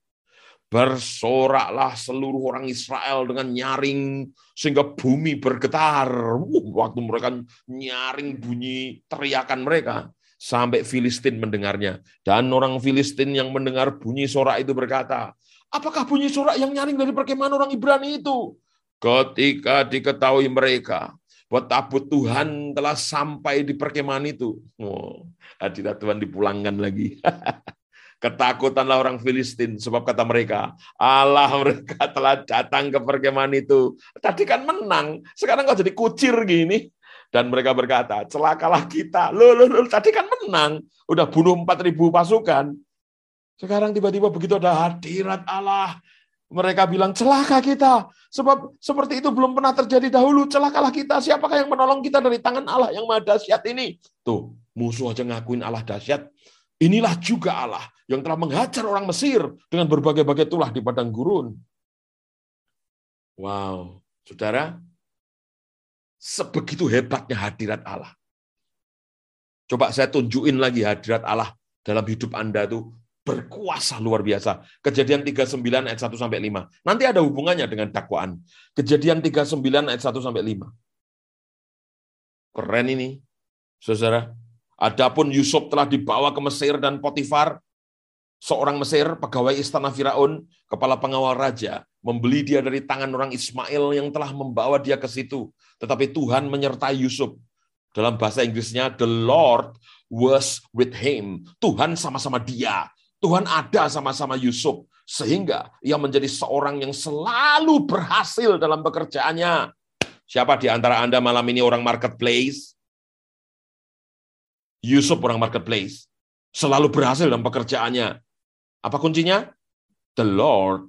Bersoraklah seluruh orang Israel dengan nyaring sehingga bumi bergetar. Waktu mereka nyaring bunyi teriakan mereka sampai Filistin mendengarnya. Dan orang Filistin yang mendengar bunyi sorak itu berkata, apakah bunyi sorak yang nyaring dari perkemahan orang Ibrani itu? Ketika diketahui mereka buat tabut Tuhan telah sampai di perkemahan itu. Oh, hadirat Tuhan dipulangkan lagi. Ketakutanlah orang Filistin, sebab kata mereka, Allah mereka telah datang ke perkemahan itu. Tadi kan menang, sekarang kok jadi kucir gini. Dan mereka berkata, celakalah kita. Loh, loh, loh, tadi kan menang. Udah bunuh 4.000 pasukan. Sekarang tiba-tiba begitu ada hadirat Allah. Mereka bilang, celaka kita. Sebab seperti itu belum pernah terjadi dahulu. Celakalah kita. Siapakah yang menolong kita dari tangan Allah yang maha dahsyat ini? Tuh, musuh aja ngakuin Allah dahsyat. Inilah juga Allah yang telah menghajar orang Mesir dengan berbagai-bagai tulah di padang gurun. Wow, saudara, sebegitu hebatnya hadirat Allah. Coba saya tunjukin lagi hadirat Allah dalam hidup Anda tuh berkuasa luar biasa. Kejadian 39 ayat 1 sampai 5. Nanti ada hubungannya dengan dakwaan. Kejadian 39 ayat 1 sampai 5. Keren ini, saudara. Adapun Yusuf telah dibawa ke Mesir dan Potifar, seorang Mesir, pegawai istana Firaun, kepala pengawal raja, membeli dia dari tangan orang Ismail yang telah membawa dia ke situ. Tetapi Tuhan menyertai Yusuf. Dalam bahasa Inggrisnya, the Lord was with him. Tuhan sama-sama dia. Tuhan ada sama-sama Yusuf. Sehingga ia menjadi seorang yang selalu berhasil dalam pekerjaannya. Siapa di antara Anda malam ini orang marketplace? Yusuf orang marketplace. Selalu berhasil dalam pekerjaannya. Apa kuncinya? The Lord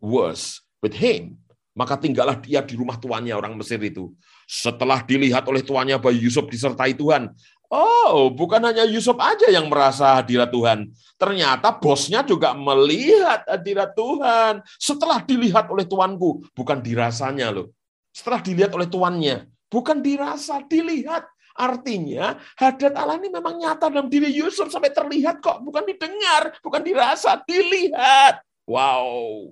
was with him. Maka tinggallah dia di rumah tuannya orang Mesir itu. Setelah dilihat oleh tuannya bahwa Yusuf disertai Tuhan, Oh, bukan hanya Yusuf aja yang merasa hadirat Tuhan. Ternyata bosnya juga melihat hadirat Tuhan. Setelah dilihat oleh tuanku, bukan dirasanya loh. Setelah dilihat oleh tuannya, bukan dirasa, dilihat. Artinya, hadirat Allah ini memang nyata dalam diri Yusuf sampai terlihat kok, bukan didengar, bukan dirasa, dilihat. Wow.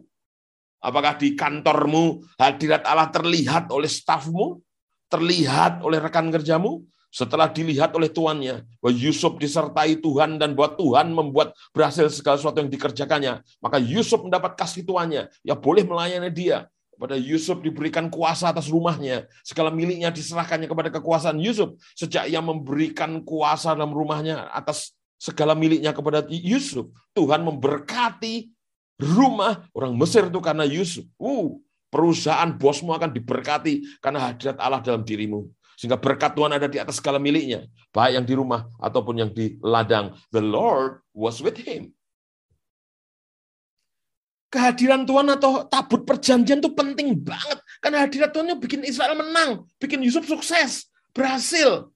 Apakah di kantormu hadirat Allah terlihat oleh stafmu? Terlihat oleh rekan kerjamu? Setelah dilihat oleh tuannya, bahwa Yusuf disertai Tuhan dan bahwa Tuhan membuat berhasil segala sesuatu yang dikerjakannya, maka Yusuf mendapat kasih tuannya, ya boleh melayani dia. Kepada Yusuf diberikan kuasa atas rumahnya, segala miliknya diserahkannya kepada kekuasaan Yusuf. Sejak ia memberikan kuasa dalam rumahnya atas segala miliknya kepada Yusuf, Tuhan memberkati rumah orang Mesir itu karena Yusuf. Uh, perusahaan bosmu akan diberkati karena hadirat Allah dalam dirimu. Sehingga berkat Tuhan ada di atas segala miliknya. Baik yang di rumah ataupun yang di ladang. The Lord was with him. Kehadiran Tuhan atau tabut perjanjian itu penting banget. Karena hadirat Tuhan bikin Israel menang. Bikin Yusuf sukses. Berhasil.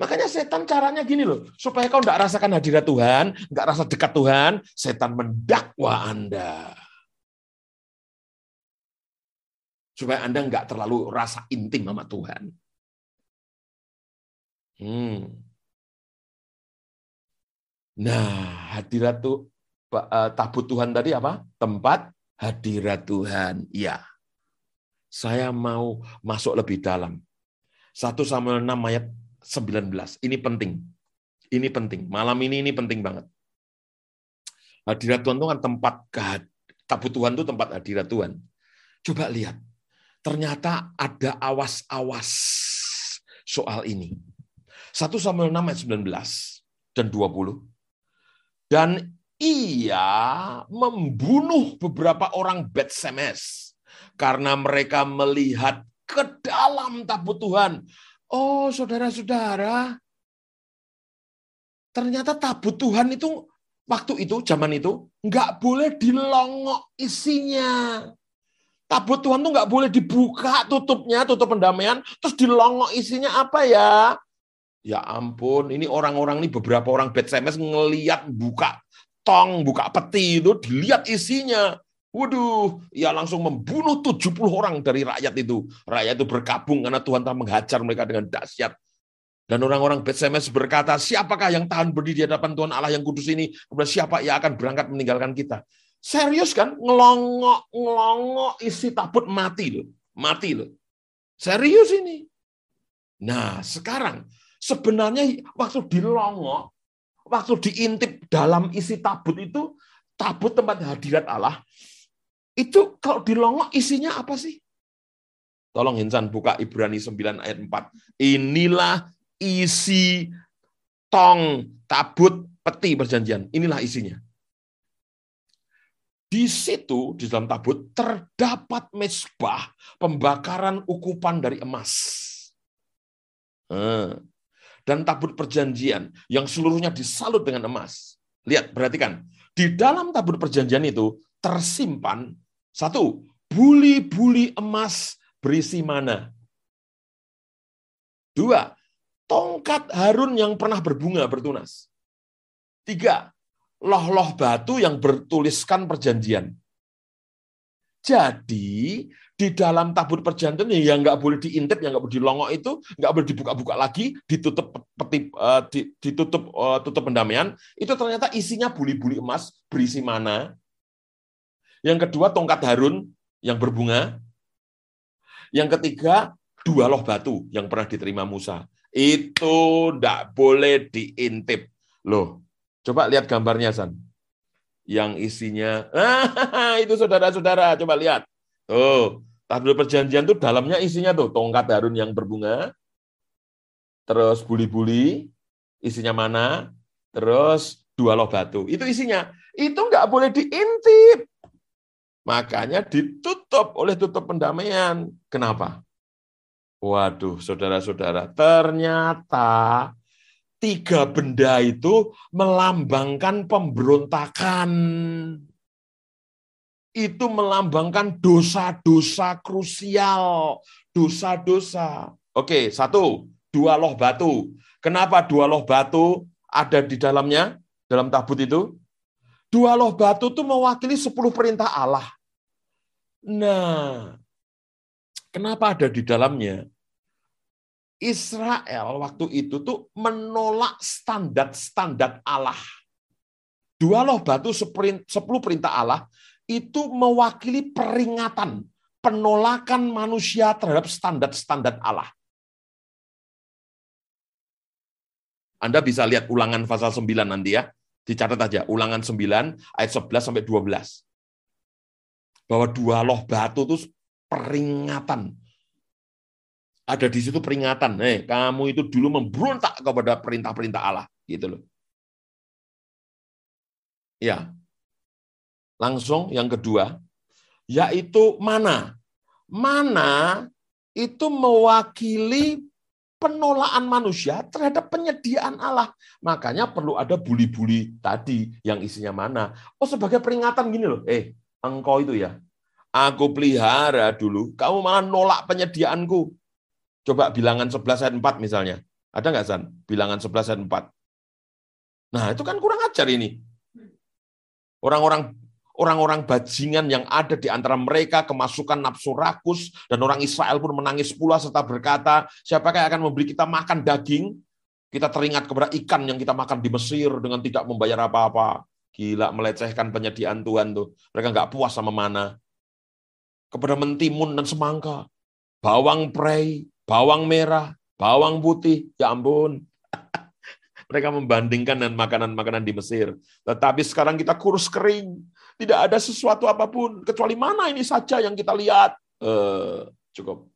Makanya setan caranya gini loh. Supaya kau tidak rasakan hadirat Tuhan, nggak rasa dekat Tuhan, setan mendakwa Anda. Supaya Anda nggak terlalu rasa intim sama Tuhan. Hmm. Nah, hadirat tuh tabut Tuhan tadi apa? Tempat hadirat Tuhan. Ya. Saya mau masuk lebih dalam. 1 Samuel 6 ayat 19. Ini penting. Ini penting. Malam ini ini penting banget. Hadirat Tuhan itu kan tempat tabut Tuhan itu tempat hadirat Tuhan. Coba lihat. Ternyata ada awas-awas soal ini. 1 Samuel 6 ayat 19 dan 20. Dan ia membunuh beberapa orang Bet Semes karena mereka melihat ke dalam tabut Tuhan. Oh, saudara-saudara, ternyata tabut Tuhan itu waktu itu, zaman itu, nggak boleh dilongok isinya. Tabut Tuhan tuh nggak boleh dibuka tutupnya, tutup pendamaian, terus dilongok isinya apa ya? Ya ampun, ini orang-orang ini beberapa orang bad SMS ngeliat buka tong, buka peti itu, dilihat isinya. Waduh, ya langsung membunuh 70 orang dari rakyat itu. Rakyat itu berkabung karena Tuhan telah menghajar mereka dengan dahsyat. Dan orang-orang SMS berkata, siapakah yang tahan berdiri di hadapan Tuhan Allah yang kudus ini? Kemudian siapa yang akan berangkat meninggalkan kita? Serius kan? Ngelongok, ngelongok isi tabut mati loh. Mati loh. Serius ini. Nah, sekarang Sebenarnya waktu dilongok, waktu diintip dalam isi tabut itu, tabut tempat hadirat Allah, itu kalau dilongok isinya apa sih? Tolong Hinsan buka Ibrani 9 ayat 4. Inilah isi tong tabut peti perjanjian. Inilah isinya. Di situ, di dalam tabut, terdapat mesbah pembakaran ukupan dari emas. Dan tabut perjanjian yang seluruhnya disalut dengan emas. Lihat, perhatikan. Di dalam tabut perjanjian itu tersimpan satu, buli-buli emas berisi mana. Dua, tongkat Harun yang pernah berbunga bertunas. Tiga, loh-loh batu yang bertuliskan perjanjian. Jadi di dalam tabut perjanjian yang nggak boleh diintip, yang nggak boleh dilongok itu nggak boleh dibuka-buka lagi, ditutup peti, uh, ditutup uh, tutup pendamaian. Itu ternyata isinya buli-buli emas berisi mana. Yang kedua tongkat Harun yang berbunga. Yang ketiga dua loh batu yang pernah diterima Musa. Itu nggak boleh diintip. Loh, coba lihat gambarnya San yang isinya itu saudara-saudara coba lihat tuh tabel perjanjian tuh dalamnya isinya tuh tongkat harun yang berbunga terus buli-buli isinya mana terus dua loh batu. Itu isinya. Itu nggak boleh diintip. Makanya ditutup oleh tutup pendamaian. Kenapa? Waduh saudara-saudara ternyata tiga benda itu melambangkan pemberontakan. Itu melambangkan dosa-dosa krusial, dosa-dosa. Oke, satu, dua loh batu. Kenapa dua loh batu ada di dalamnya, dalam tabut itu? Dua loh batu itu mewakili sepuluh perintah Allah. Nah, kenapa ada di dalamnya? Israel waktu itu tuh menolak standar-standar Allah. Dua loh batu sepuluh perintah Allah itu mewakili peringatan, penolakan manusia terhadap standar-standar Allah. Anda bisa lihat ulangan pasal 9 nanti ya. Dicatat aja, ulangan 9 ayat 11 sampai 12. Bahwa dua loh batu itu peringatan, ada di situ peringatan, eh kamu itu dulu memberontak kepada perintah-perintah Allah, gitu loh. Ya. Langsung yang kedua, yaitu mana? Mana itu mewakili penolakan manusia terhadap penyediaan Allah. Makanya perlu ada buli-buli tadi yang isinya mana. Oh sebagai peringatan gini loh, eh engkau itu ya, aku pelihara dulu, kamu malah nolak penyediaanku. Coba bilangan 11 ayat 4 misalnya. Ada nggak, San? Bilangan 11 ayat 4. Nah, itu kan kurang ajar ini. Orang-orang orang-orang bajingan yang ada di antara mereka kemasukan nafsu rakus dan orang Israel pun menangis pula serta berkata, siapakah yang akan memberi kita makan daging? Kita teringat kepada ikan yang kita makan di Mesir dengan tidak membayar apa-apa. Gila, melecehkan penyediaan Tuhan tuh. Mereka nggak puas sama mana. Kepada mentimun dan semangka. Bawang prei, bawang merah, bawang putih, ya ampun. Mereka membandingkan dengan makanan-makanan di Mesir. Tetapi sekarang kita kurus kering. Tidak ada sesuatu apa pun. Kecuali mana ini saja yang kita lihat. Uh, cukup.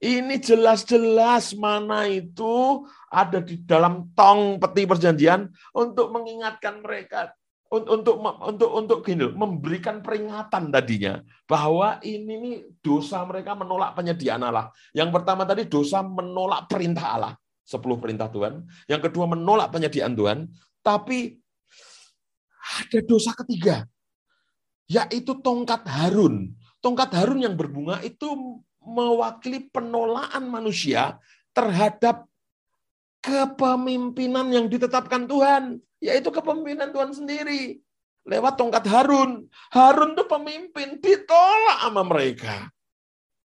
Ini jelas-jelas mana itu ada di dalam tong peti perjanjian untuk mengingatkan mereka untuk untuk untuk gini memberikan peringatan tadinya bahwa ini nih dosa mereka menolak penyediaan Allah. Yang pertama tadi dosa menolak perintah Allah, sepuluh perintah Tuhan. Yang kedua menolak penyediaan Tuhan, tapi ada dosa ketiga, yaitu tongkat Harun. Tongkat Harun yang berbunga itu mewakili penolakan manusia terhadap kepemimpinan yang ditetapkan Tuhan, yaitu kepemimpinan Tuhan sendiri. Lewat tongkat Harun. Harun itu pemimpin, ditolak sama mereka.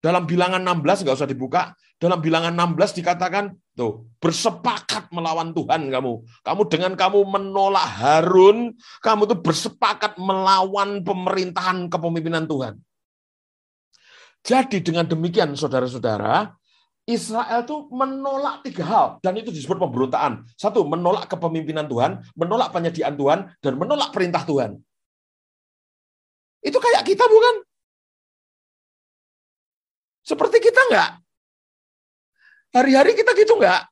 Dalam bilangan 16, nggak usah dibuka, dalam bilangan 16 dikatakan, tuh bersepakat melawan Tuhan kamu. Kamu dengan kamu menolak Harun, kamu tuh bersepakat melawan pemerintahan kepemimpinan Tuhan. Jadi dengan demikian saudara-saudara, Israel itu menolak tiga hal, dan itu disebut pemberontakan. Satu, menolak kepemimpinan Tuhan, menolak penyediaan Tuhan, dan menolak perintah Tuhan. Itu kayak kita bukan? Seperti kita enggak? Hari-hari kita gitu enggak?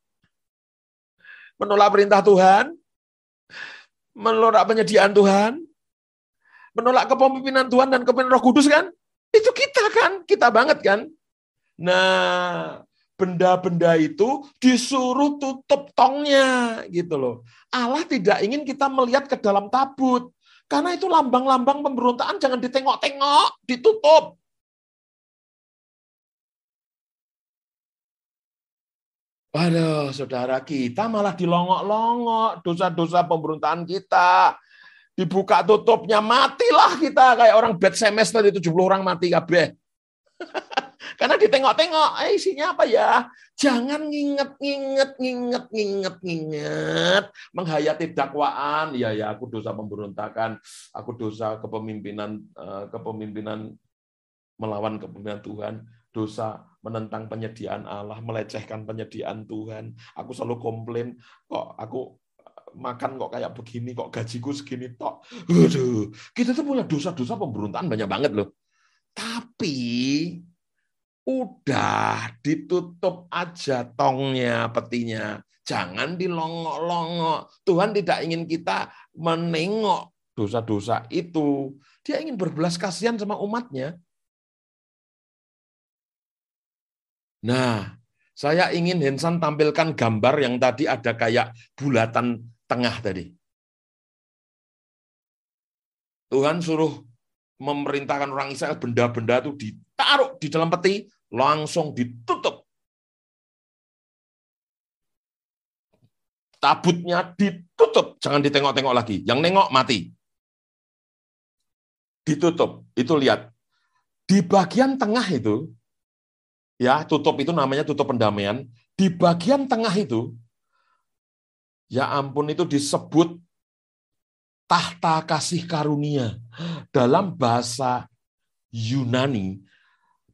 Menolak perintah Tuhan, menolak penyediaan Tuhan, menolak kepemimpinan Tuhan dan kepemimpinan Roh Kudus kan? Itu kita kan, kita banget kan? Nah, benda-benda itu disuruh tutup tongnya gitu loh. Allah tidak ingin kita melihat ke dalam tabut. Karena itu lambang-lambang pemberontakan jangan ditengok-tengok, ditutup. Waduh, saudara kita malah dilongok-longok dosa-dosa pemberontakan kita. dibuka tutupnya matilah kita kayak orang bed semester itu 70 orang mati kabeh. Karena ditengok-tengok, eh isinya apa ya? Jangan nginget, nginget, nginget, nginget, nginget, menghayati dakwaan. Ya ya, aku dosa pemberontakan, aku dosa kepemimpinan, eh, kepemimpinan melawan kepemimpinan Tuhan, dosa menentang penyediaan Allah, melecehkan penyediaan Tuhan. Aku selalu komplain, kok aku makan kok kayak begini, kok gajiku segini tok. Aduh, kita tuh punya dosa-dosa pemberontakan banyak banget loh. Tapi udah ditutup aja tongnya, petinya. Jangan dilongok-longok. Tuhan tidak ingin kita menengok dosa-dosa itu. Dia ingin berbelas kasihan sama umatnya. Nah, saya ingin Hensan tampilkan gambar yang tadi ada kayak bulatan tengah tadi. Tuhan suruh memerintahkan orang Israel benda-benda itu ditaruh di dalam peti, langsung ditutup. Tabutnya ditutup, jangan ditengok-tengok lagi. Yang nengok mati. Ditutup. Itu lihat. Di bagian tengah itu, ya tutup itu namanya tutup pendamaian. Di bagian tengah itu, ya ampun itu disebut tahta kasih karunia. Dalam bahasa Yunani,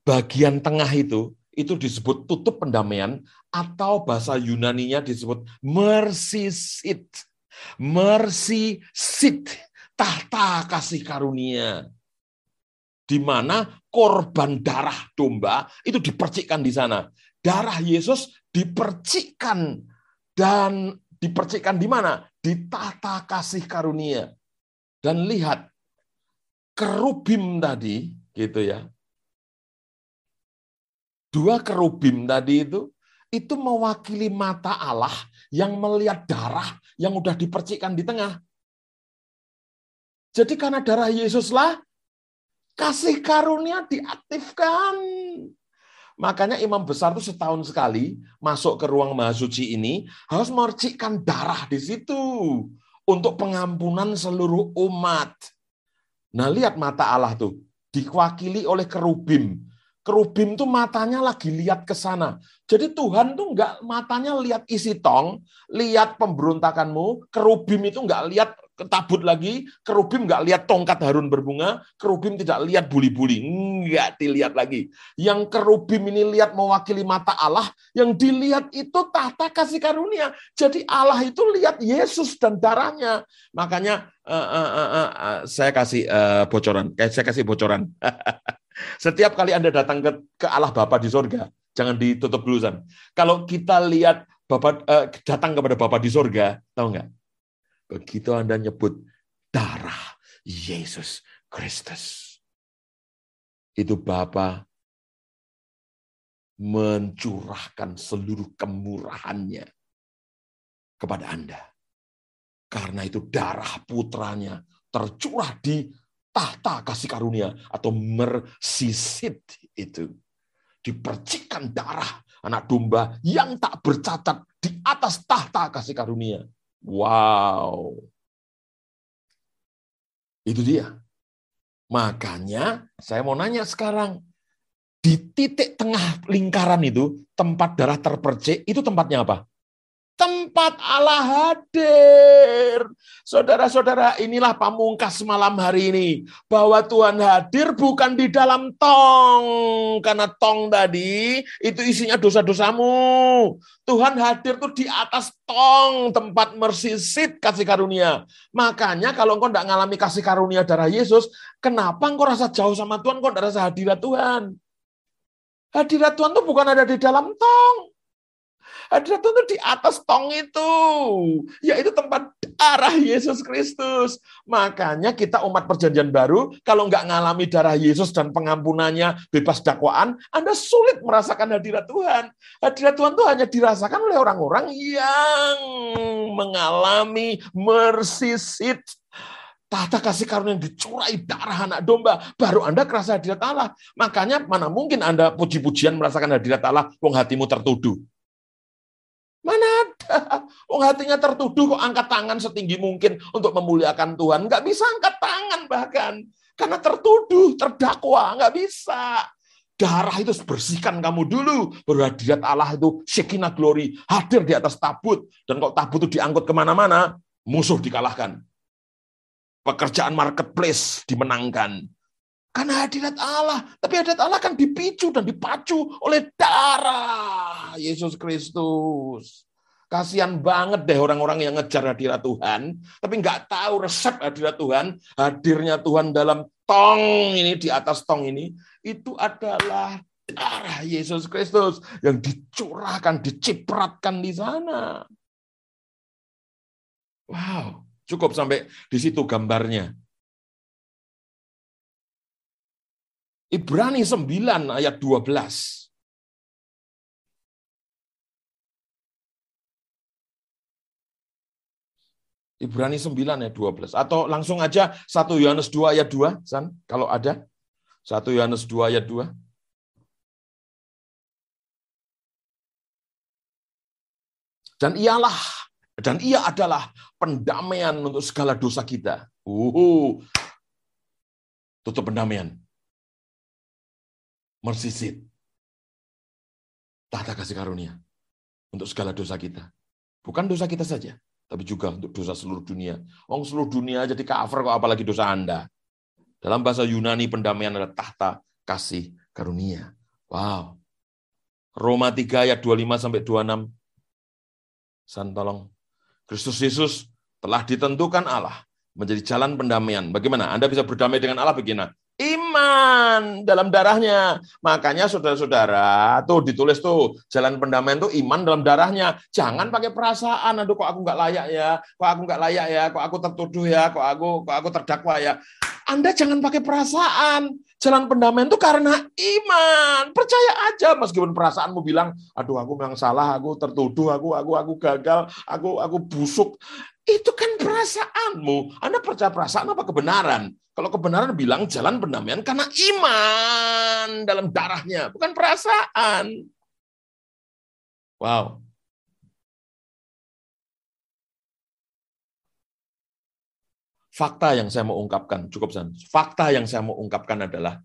bagian tengah itu itu disebut tutup pendamaian atau bahasa Yunaninya disebut mercy seat. Mercy seat, tahta kasih karunia. Di mana korban darah domba itu dipercikkan di sana. Darah Yesus dipercikkan dan dipercikkan di mana? Di tata kasih karunia. Dan lihat, kerubim tadi, gitu ya. Dua kerubim tadi itu, itu mewakili mata Allah yang melihat darah yang udah dipercikkan di tengah. Jadi karena darah Yesuslah, kasih karunia diaktifkan. Makanya imam besar itu setahun sekali masuk ke ruang mahasuci ini harus mercikkan darah di situ untuk pengampunan seluruh umat. Nah lihat mata Allah tuh diwakili oleh kerubim. Kerubim tuh matanya lagi lihat ke sana. Jadi Tuhan tuh nggak matanya lihat isi tong, lihat pemberontakanmu. Kerubim itu nggak lihat ketabut lagi, kerubim nggak lihat tongkat Harun berbunga, kerubim tidak lihat buli-buli, nggak dilihat lagi. Yang kerubim ini lihat mewakili mata Allah, yang dilihat itu tahta kasih karunia. Jadi Allah itu lihat Yesus dan darahnya. Makanya uh, uh, uh, uh, saya kasih uh, bocoran, saya kasih bocoran. Setiap kali Anda datang ke, ke Allah Bapa di sorga, jangan ditutup dulu. Kalau kita lihat Bapak uh, datang kepada Bapak di sorga, tahu nggak? Begitu Anda nyebut darah Yesus Kristus. Itu Bapa mencurahkan seluruh kemurahannya kepada Anda. Karena itu darah putranya tercurah di tahta kasih karunia atau mersisit itu. Dipercikan darah anak domba yang tak bercacat di atas tahta kasih karunia. Wow. Itu dia. Makanya saya mau nanya sekarang, di titik tengah lingkaran itu, tempat darah terpercik, itu tempatnya apa? Tempat Allah hadir. Saudara-saudara, inilah pamungkas malam hari ini. Bahwa Tuhan hadir bukan di dalam tong. Karena tong tadi itu isinya dosa-dosamu. Tuhan hadir tuh di atas tong, tempat mersisit kasih karunia. Makanya kalau engkau tidak mengalami kasih karunia darah Yesus, kenapa engkau rasa jauh sama Tuhan, engkau tidak rasa hadirat Tuhan? Hadirat Tuhan tuh bukan ada di dalam tong. Hadirat Tuhan itu di atas tong itu, yaitu tempat darah Yesus Kristus. Makanya kita umat perjanjian baru, kalau nggak ngalami darah Yesus dan pengampunannya bebas dakwaan, Anda sulit merasakan hadirat Tuhan. Hadirat Tuhan itu hanya dirasakan oleh orang-orang yang mengalami mercy seat Tata kasih karunia yang dicurai darah anak domba, baru Anda kerasa hadirat Allah. Makanya mana mungkin Anda puji-pujian merasakan hadirat Allah, wong hatimu tertuduh. Mana ada? Oh hatinya tertuduh kok angkat tangan setinggi mungkin untuk memuliakan Tuhan. Nggak bisa angkat tangan bahkan. Karena tertuduh, terdakwa, nggak bisa. Darah itu bersihkan kamu dulu. Baru hadirat Allah itu Shekinah glory hadir di atas tabut. Dan kalau tabut itu diangkut ke mana-mana, musuh dikalahkan. Pekerjaan marketplace dimenangkan. Karena hadirat Allah. Tapi hadirat Allah kan dipicu dan dipacu oleh darah Yesus Kristus. Kasihan banget deh orang-orang yang ngejar hadirat Tuhan, tapi nggak tahu resep hadirat Tuhan, hadirnya Tuhan dalam tong ini, di atas tong ini, itu adalah darah Yesus Kristus yang dicurahkan, dicipratkan di sana. Wow, cukup sampai di situ gambarnya. Ibrani 9 ayat 12. Ibrani 9 ayat 12. Atau langsung aja 1 Yohanes 2 ayat 2, San, kalau ada. 1 Yohanes 2 ayat 2. Dan ialah dan ia adalah pendamaian untuk segala dosa kita. Uh, tutup pendamaian. Mercy seat. Tahta kasih karunia untuk segala dosa kita. Bukan dosa kita saja, tapi juga untuk dosa seluruh dunia. Wong seluruh dunia jadi cover kok apalagi dosa Anda. Dalam bahasa Yunani pendamaian adalah tahta kasih karunia. Wow. Roma 3 ayat 25 sampai 26. San tolong. Kristus Yesus telah ditentukan Allah menjadi jalan pendamaian. Bagaimana? Anda bisa berdamai dengan Allah begini iman dalam darahnya. Makanya saudara-saudara, tuh ditulis tuh jalan pendamaian tuh iman dalam darahnya. Jangan pakai perasaan, aduh kok aku nggak layak ya, kok aku nggak layak ya, kok aku tertuduh ya, kok aku kok aku terdakwa ya. Anda jangan pakai perasaan. Jalan pendamaian itu karena iman. Percaya aja meskipun perasaanmu bilang, aduh aku memang salah, aku tertuduh, aku aku aku gagal, aku aku busuk. Itu kan perasaanmu. Anda percaya perasaan apa kebenaran? Kalau kebenaran bilang jalan pendamaian karena iman dalam darahnya, bukan perasaan. Wow. Fakta yang saya mau ungkapkan, cukup San. Fakta yang saya mau ungkapkan adalah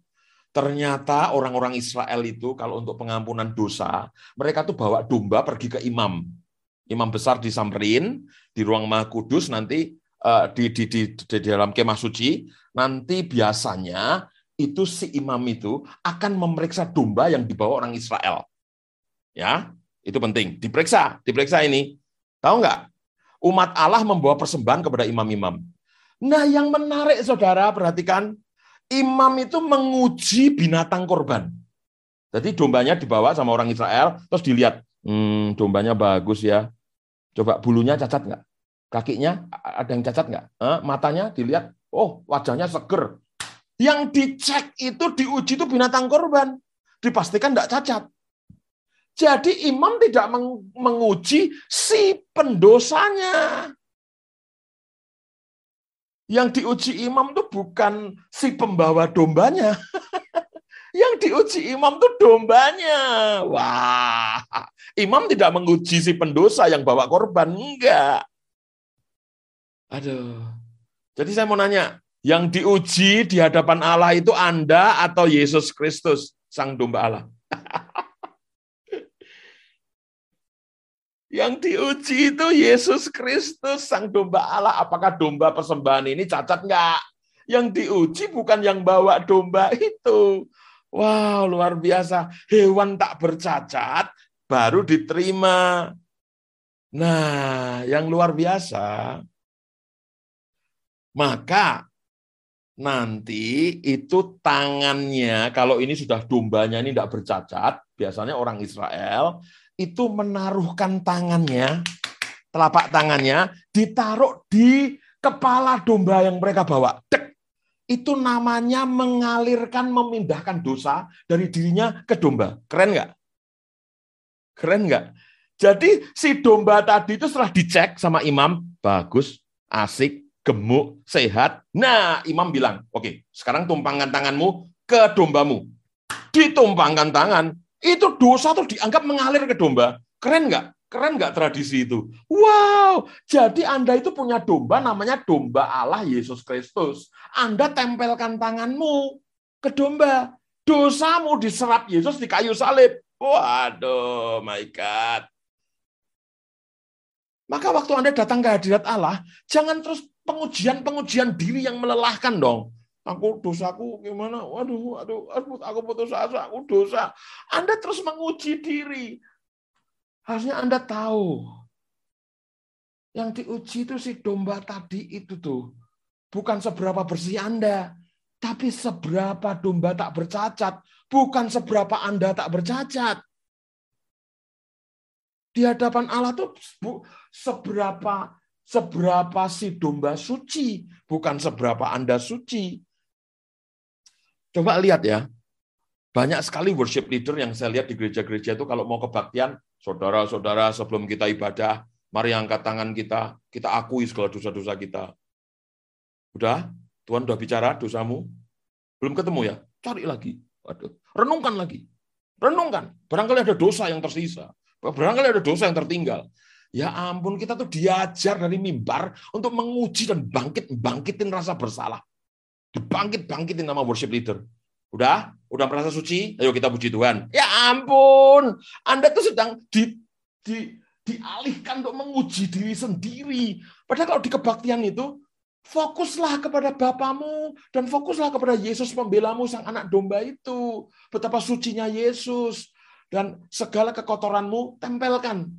ternyata orang-orang Israel itu kalau untuk pengampunan dosa, mereka tuh bawa domba pergi ke imam imam besar disamperin di ruang Maha Kudus nanti uh, di, di, di, di dalam kemah suci nanti biasanya itu si imam itu akan memeriksa domba yang dibawa orang Israel. Ya, itu penting. Diperiksa, diperiksa ini. Tahu nggak? Umat Allah membawa persembahan kepada imam-imam. Nah, yang menarik saudara, perhatikan. Imam itu menguji binatang korban. Jadi dombanya dibawa sama orang Israel, terus dilihat, hmm, dombanya bagus ya. Coba bulunya cacat nggak? Kakinya ada yang cacat nggak? Eh, matanya dilihat, oh wajahnya seger. Yang dicek itu diuji itu binatang korban. Dipastikan nggak cacat. Jadi imam tidak menguji si pendosanya. Yang diuji imam itu bukan si pembawa dombanya. Yang diuji imam itu dombanya. Wah, imam tidak menguji si pendosa yang bawa korban. Enggak. Aduh. Jadi saya mau nanya, yang diuji di hadapan Allah itu Anda atau Yesus Kristus, Sang Domba Allah? yang diuji itu Yesus Kristus, Sang Domba Allah. Apakah domba persembahan ini cacat enggak? Yang diuji bukan yang bawa domba itu, Wow, luar biasa. Hewan tak bercacat baru diterima. Nah, yang luar biasa, maka nanti itu tangannya, kalau ini sudah dombanya ini tidak bercacat, biasanya orang Israel, itu menaruhkan tangannya, telapak tangannya, ditaruh di kepala domba yang mereka bawa. Dek, itu namanya mengalirkan, memindahkan dosa dari dirinya ke domba. Keren nggak? Keren nggak? Jadi si domba tadi itu setelah dicek sama imam, bagus, asik, gemuk, sehat. Nah, imam bilang, oke, okay, sekarang tumpangkan tanganmu ke dombamu. Ditumpangkan tangan, itu dosa tuh dianggap mengalir ke domba. Keren nggak? Keren nggak tradisi itu? Wow, jadi Anda itu punya domba namanya domba Allah Yesus Kristus. Anda tempelkan tanganmu ke domba. Dosamu diserap Yesus di kayu salib. Waduh, my God. Maka waktu Anda datang ke hadirat Allah, jangan terus pengujian-pengujian diri yang melelahkan dong. Aku dosaku gimana? Waduh, waduh, aku putus asa, aku dosa. Anda terus menguji diri. Harusnya Anda tahu. Yang diuji itu si domba tadi itu tuh. Bukan seberapa bersih Anda. Tapi seberapa domba tak bercacat. Bukan seberapa Anda tak bercacat. Di hadapan Allah tuh seberapa seberapa si domba suci, bukan seberapa Anda suci. Coba lihat ya, banyak sekali worship leader yang saya lihat di gereja-gereja itu kalau mau kebaktian, Saudara-saudara, sebelum kita ibadah, mari angkat tangan kita, kita akui segala dosa-dosa kita. Udah? Tuhan udah bicara dosamu? Belum ketemu ya? Cari lagi. Waduh. Renungkan lagi. Renungkan. Barangkali ada dosa yang tersisa. Barangkali ada dosa yang tertinggal. Ya ampun, kita tuh diajar dari mimbar untuk menguji dan bangkit-bangkitin rasa bersalah. Dibangkit-bangkitin nama worship leader. Udah? Udah merasa suci? Ayo kita puji Tuhan. Ya ampun, Anda tuh sedang di, di, dialihkan untuk menguji diri sendiri. Padahal kalau di kebaktian itu, fokuslah kepada Bapamu dan fokuslah kepada Yesus pembelamu sang anak domba itu. Betapa sucinya Yesus. Dan segala kekotoranmu tempelkan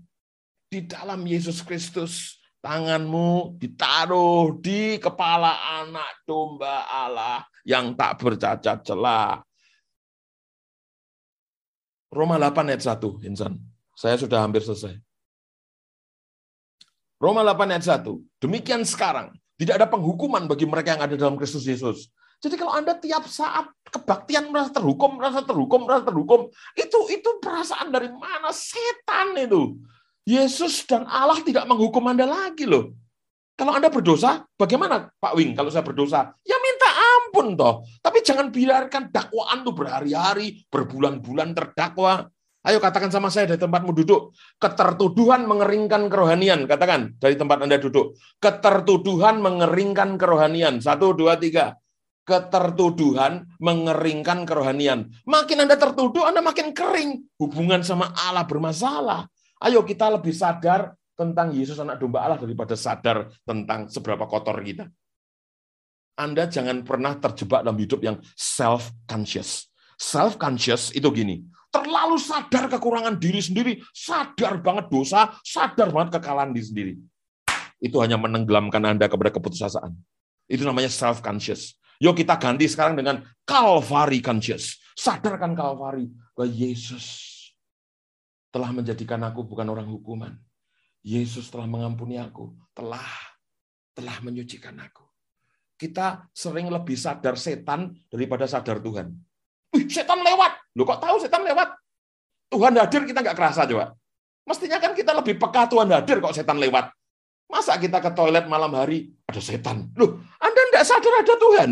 di dalam Yesus Kristus. Tanganmu ditaruh di kepala anak domba Allah yang tak bercacat celah. Roma 8 ayat 1, Insan. Saya sudah hampir selesai. Roma 8 ayat 1. Demikian sekarang, tidak ada penghukuman bagi mereka yang ada dalam Kristus Yesus. Jadi kalau Anda tiap saat kebaktian merasa terhukum, merasa terhukum, merasa terhukum, itu itu perasaan dari mana? Setan itu. Yesus dan Allah tidak menghukum Anda lagi loh. Kalau Anda berdosa, bagaimana Pak Wing kalau saya berdosa? Ya minta ampun toh. Tapi jangan biarkan dakwaan tuh berhari-hari, berbulan-bulan terdakwa. Ayo katakan sama saya dari tempatmu duduk. Ketertuduhan mengeringkan kerohanian. Katakan dari tempat Anda duduk. Ketertuduhan mengeringkan kerohanian. Satu, dua, tiga. Ketertuduhan mengeringkan kerohanian. Makin Anda tertuduh, Anda makin kering. Hubungan sama Allah bermasalah. Ayo kita lebih sadar tentang Yesus anak domba Allah daripada sadar tentang seberapa kotor kita. Anda jangan pernah terjebak dalam hidup yang self-conscious. Self-conscious itu gini, terlalu sadar kekurangan diri sendiri, sadar banget dosa, sadar banget kekalahan diri sendiri. Itu hanya menenggelamkan Anda kepada keputusasaan. Itu namanya self-conscious. Yuk kita ganti sekarang dengan Calvary conscious. Sadarkan Calvary bahwa Yesus telah menjadikan aku bukan orang hukuman. Yesus telah mengampuni aku, telah telah menyucikan aku. Kita sering lebih sadar setan daripada sadar Tuhan. Wih, setan lewat. Lo kok tahu setan lewat? Tuhan hadir kita nggak kerasa coba. Mestinya kan kita lebih peka Tuhan hadir kok setan lewat. Masa kita ke toilet malam hari ada setan? Loh, Anda nggak sadar ada Tuhan.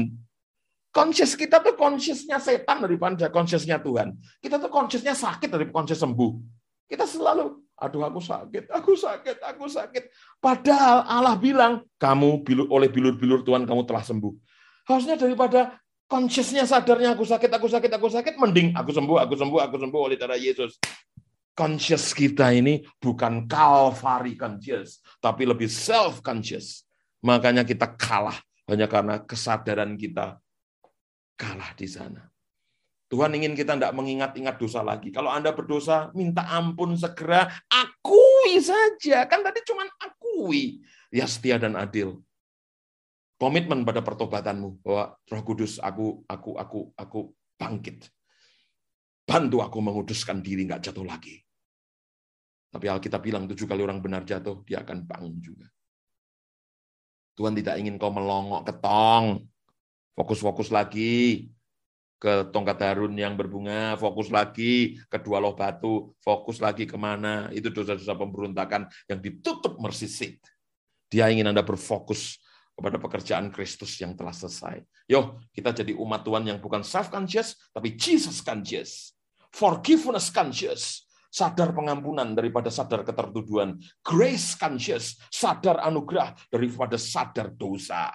Conscious kita tuh consciousnya setan daripada consciousnya Tuhan. Kita tuh consciousnya sakit daripada conscious sembuh. Kita selalu, aduh aku sakit, aku sakit, aku sakit. Padahal Allah bilang, kamu oleh bilur-bilur Tuhan kamu telah sembuh. Harusnya daripada consciousnya sadarnya aku sakit, aku sakit, aku sakit, mending aku sembuh, aku sembuh, aku sembuh oleh darah Yesus. Conscious kita ini bukan Calvary conscious, tapi lebih self-conscious. Makanya kita kalah hanya karena kesadaran kita kalah di sana. Tuhan ingin kita tidak mengingat-ingat dosa lagi. Kalau Anda berdosa, minta ampun segera, akui saja. Kan tadi cuma akui. Ya setia dan adil. Komitmen pada pertobatanmu bahwa Roh Kudus aku aku aku aku bangkit. Bantu aku menguduskan diri nggak jatuh lagi. Tapi Alkitab bilang tujuh kali orang benar jatuh, dia akan bangun juga. Tuhan tidak ingin kau melongok ke tong. Fokus-fokus lagi ke tongkat harun yang berbunga, fokus lagi ke dua loh batu, fokus lagi ke mana. Itu dosa-dosa pemberontakan yang ditutup mersisit. Dia ingin Anda berfokus kepada pekerjaan Kristus yang telah selesai. Yo, kita jadi umat Tuhan yang bukan self-conscious, tapi Jesus-conscious. Forgiveness conscious. sadar pengampunan daripada sadar ketertuduhan. Grace conscious, sadar anugerah daripada sadar dosa.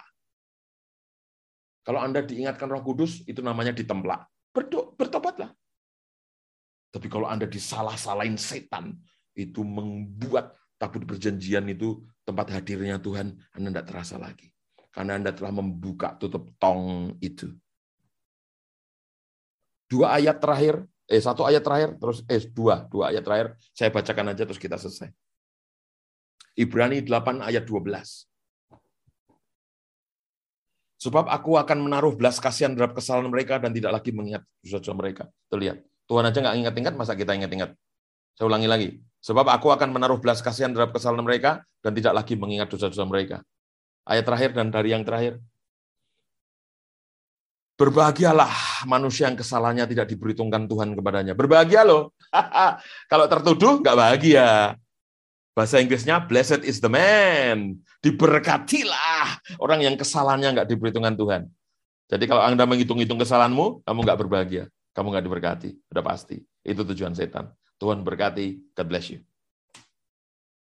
Kalau Anda diingatkan roh kudus, itu namanya ditemplak. Bertobatlah. Tapi kalau Anda disalah-salahin setan, itu membuat tabut perjanjian itu tempat hadirnya Tuhan, Anda tidak terasa lagi. Karena Anda telah membuka tutup tong itu. Dua ayat terakhir, eh satu ayat terakhir, terus eh dua, dua ayat terakhir, saya bacakan aja terus kita selesai. Ibrani 8 ayat 12. Sebab aku akan menaruh belas kasihan terhadap kesalahan mereka dan tidak lagi mengingat dosa-dosa mereka. Tuh lihat, Tuhan aja nggak ingat-ingat, masa kita ingat-ingat? Saya ulangi lagi. Sebab aku akan menaruh belas kasihan terhadap kesalahan mereka dan tidak lagi mengingat dosa-dosa mereka. Ayat terakhir dan dari yang terakhir. Berbahagialah manusia yang kesalahannya tidak diperhitungkan Tuhan kepadanya. Berbahagia loh. Kalau tertuduh, nggak bahagia. Bahasa Inggrisnya, blessed is the man. Diberkatilah orang yang kesalahannya nggak diperhitungkan Tuhan. Jadi kalau Anda menghitung-hitung kesalahanmu, kamu nggak berbahagia. Kamu nggak diberkati. Udah pasti. Itu tujuan setan. Tuhan berkati. God bless you.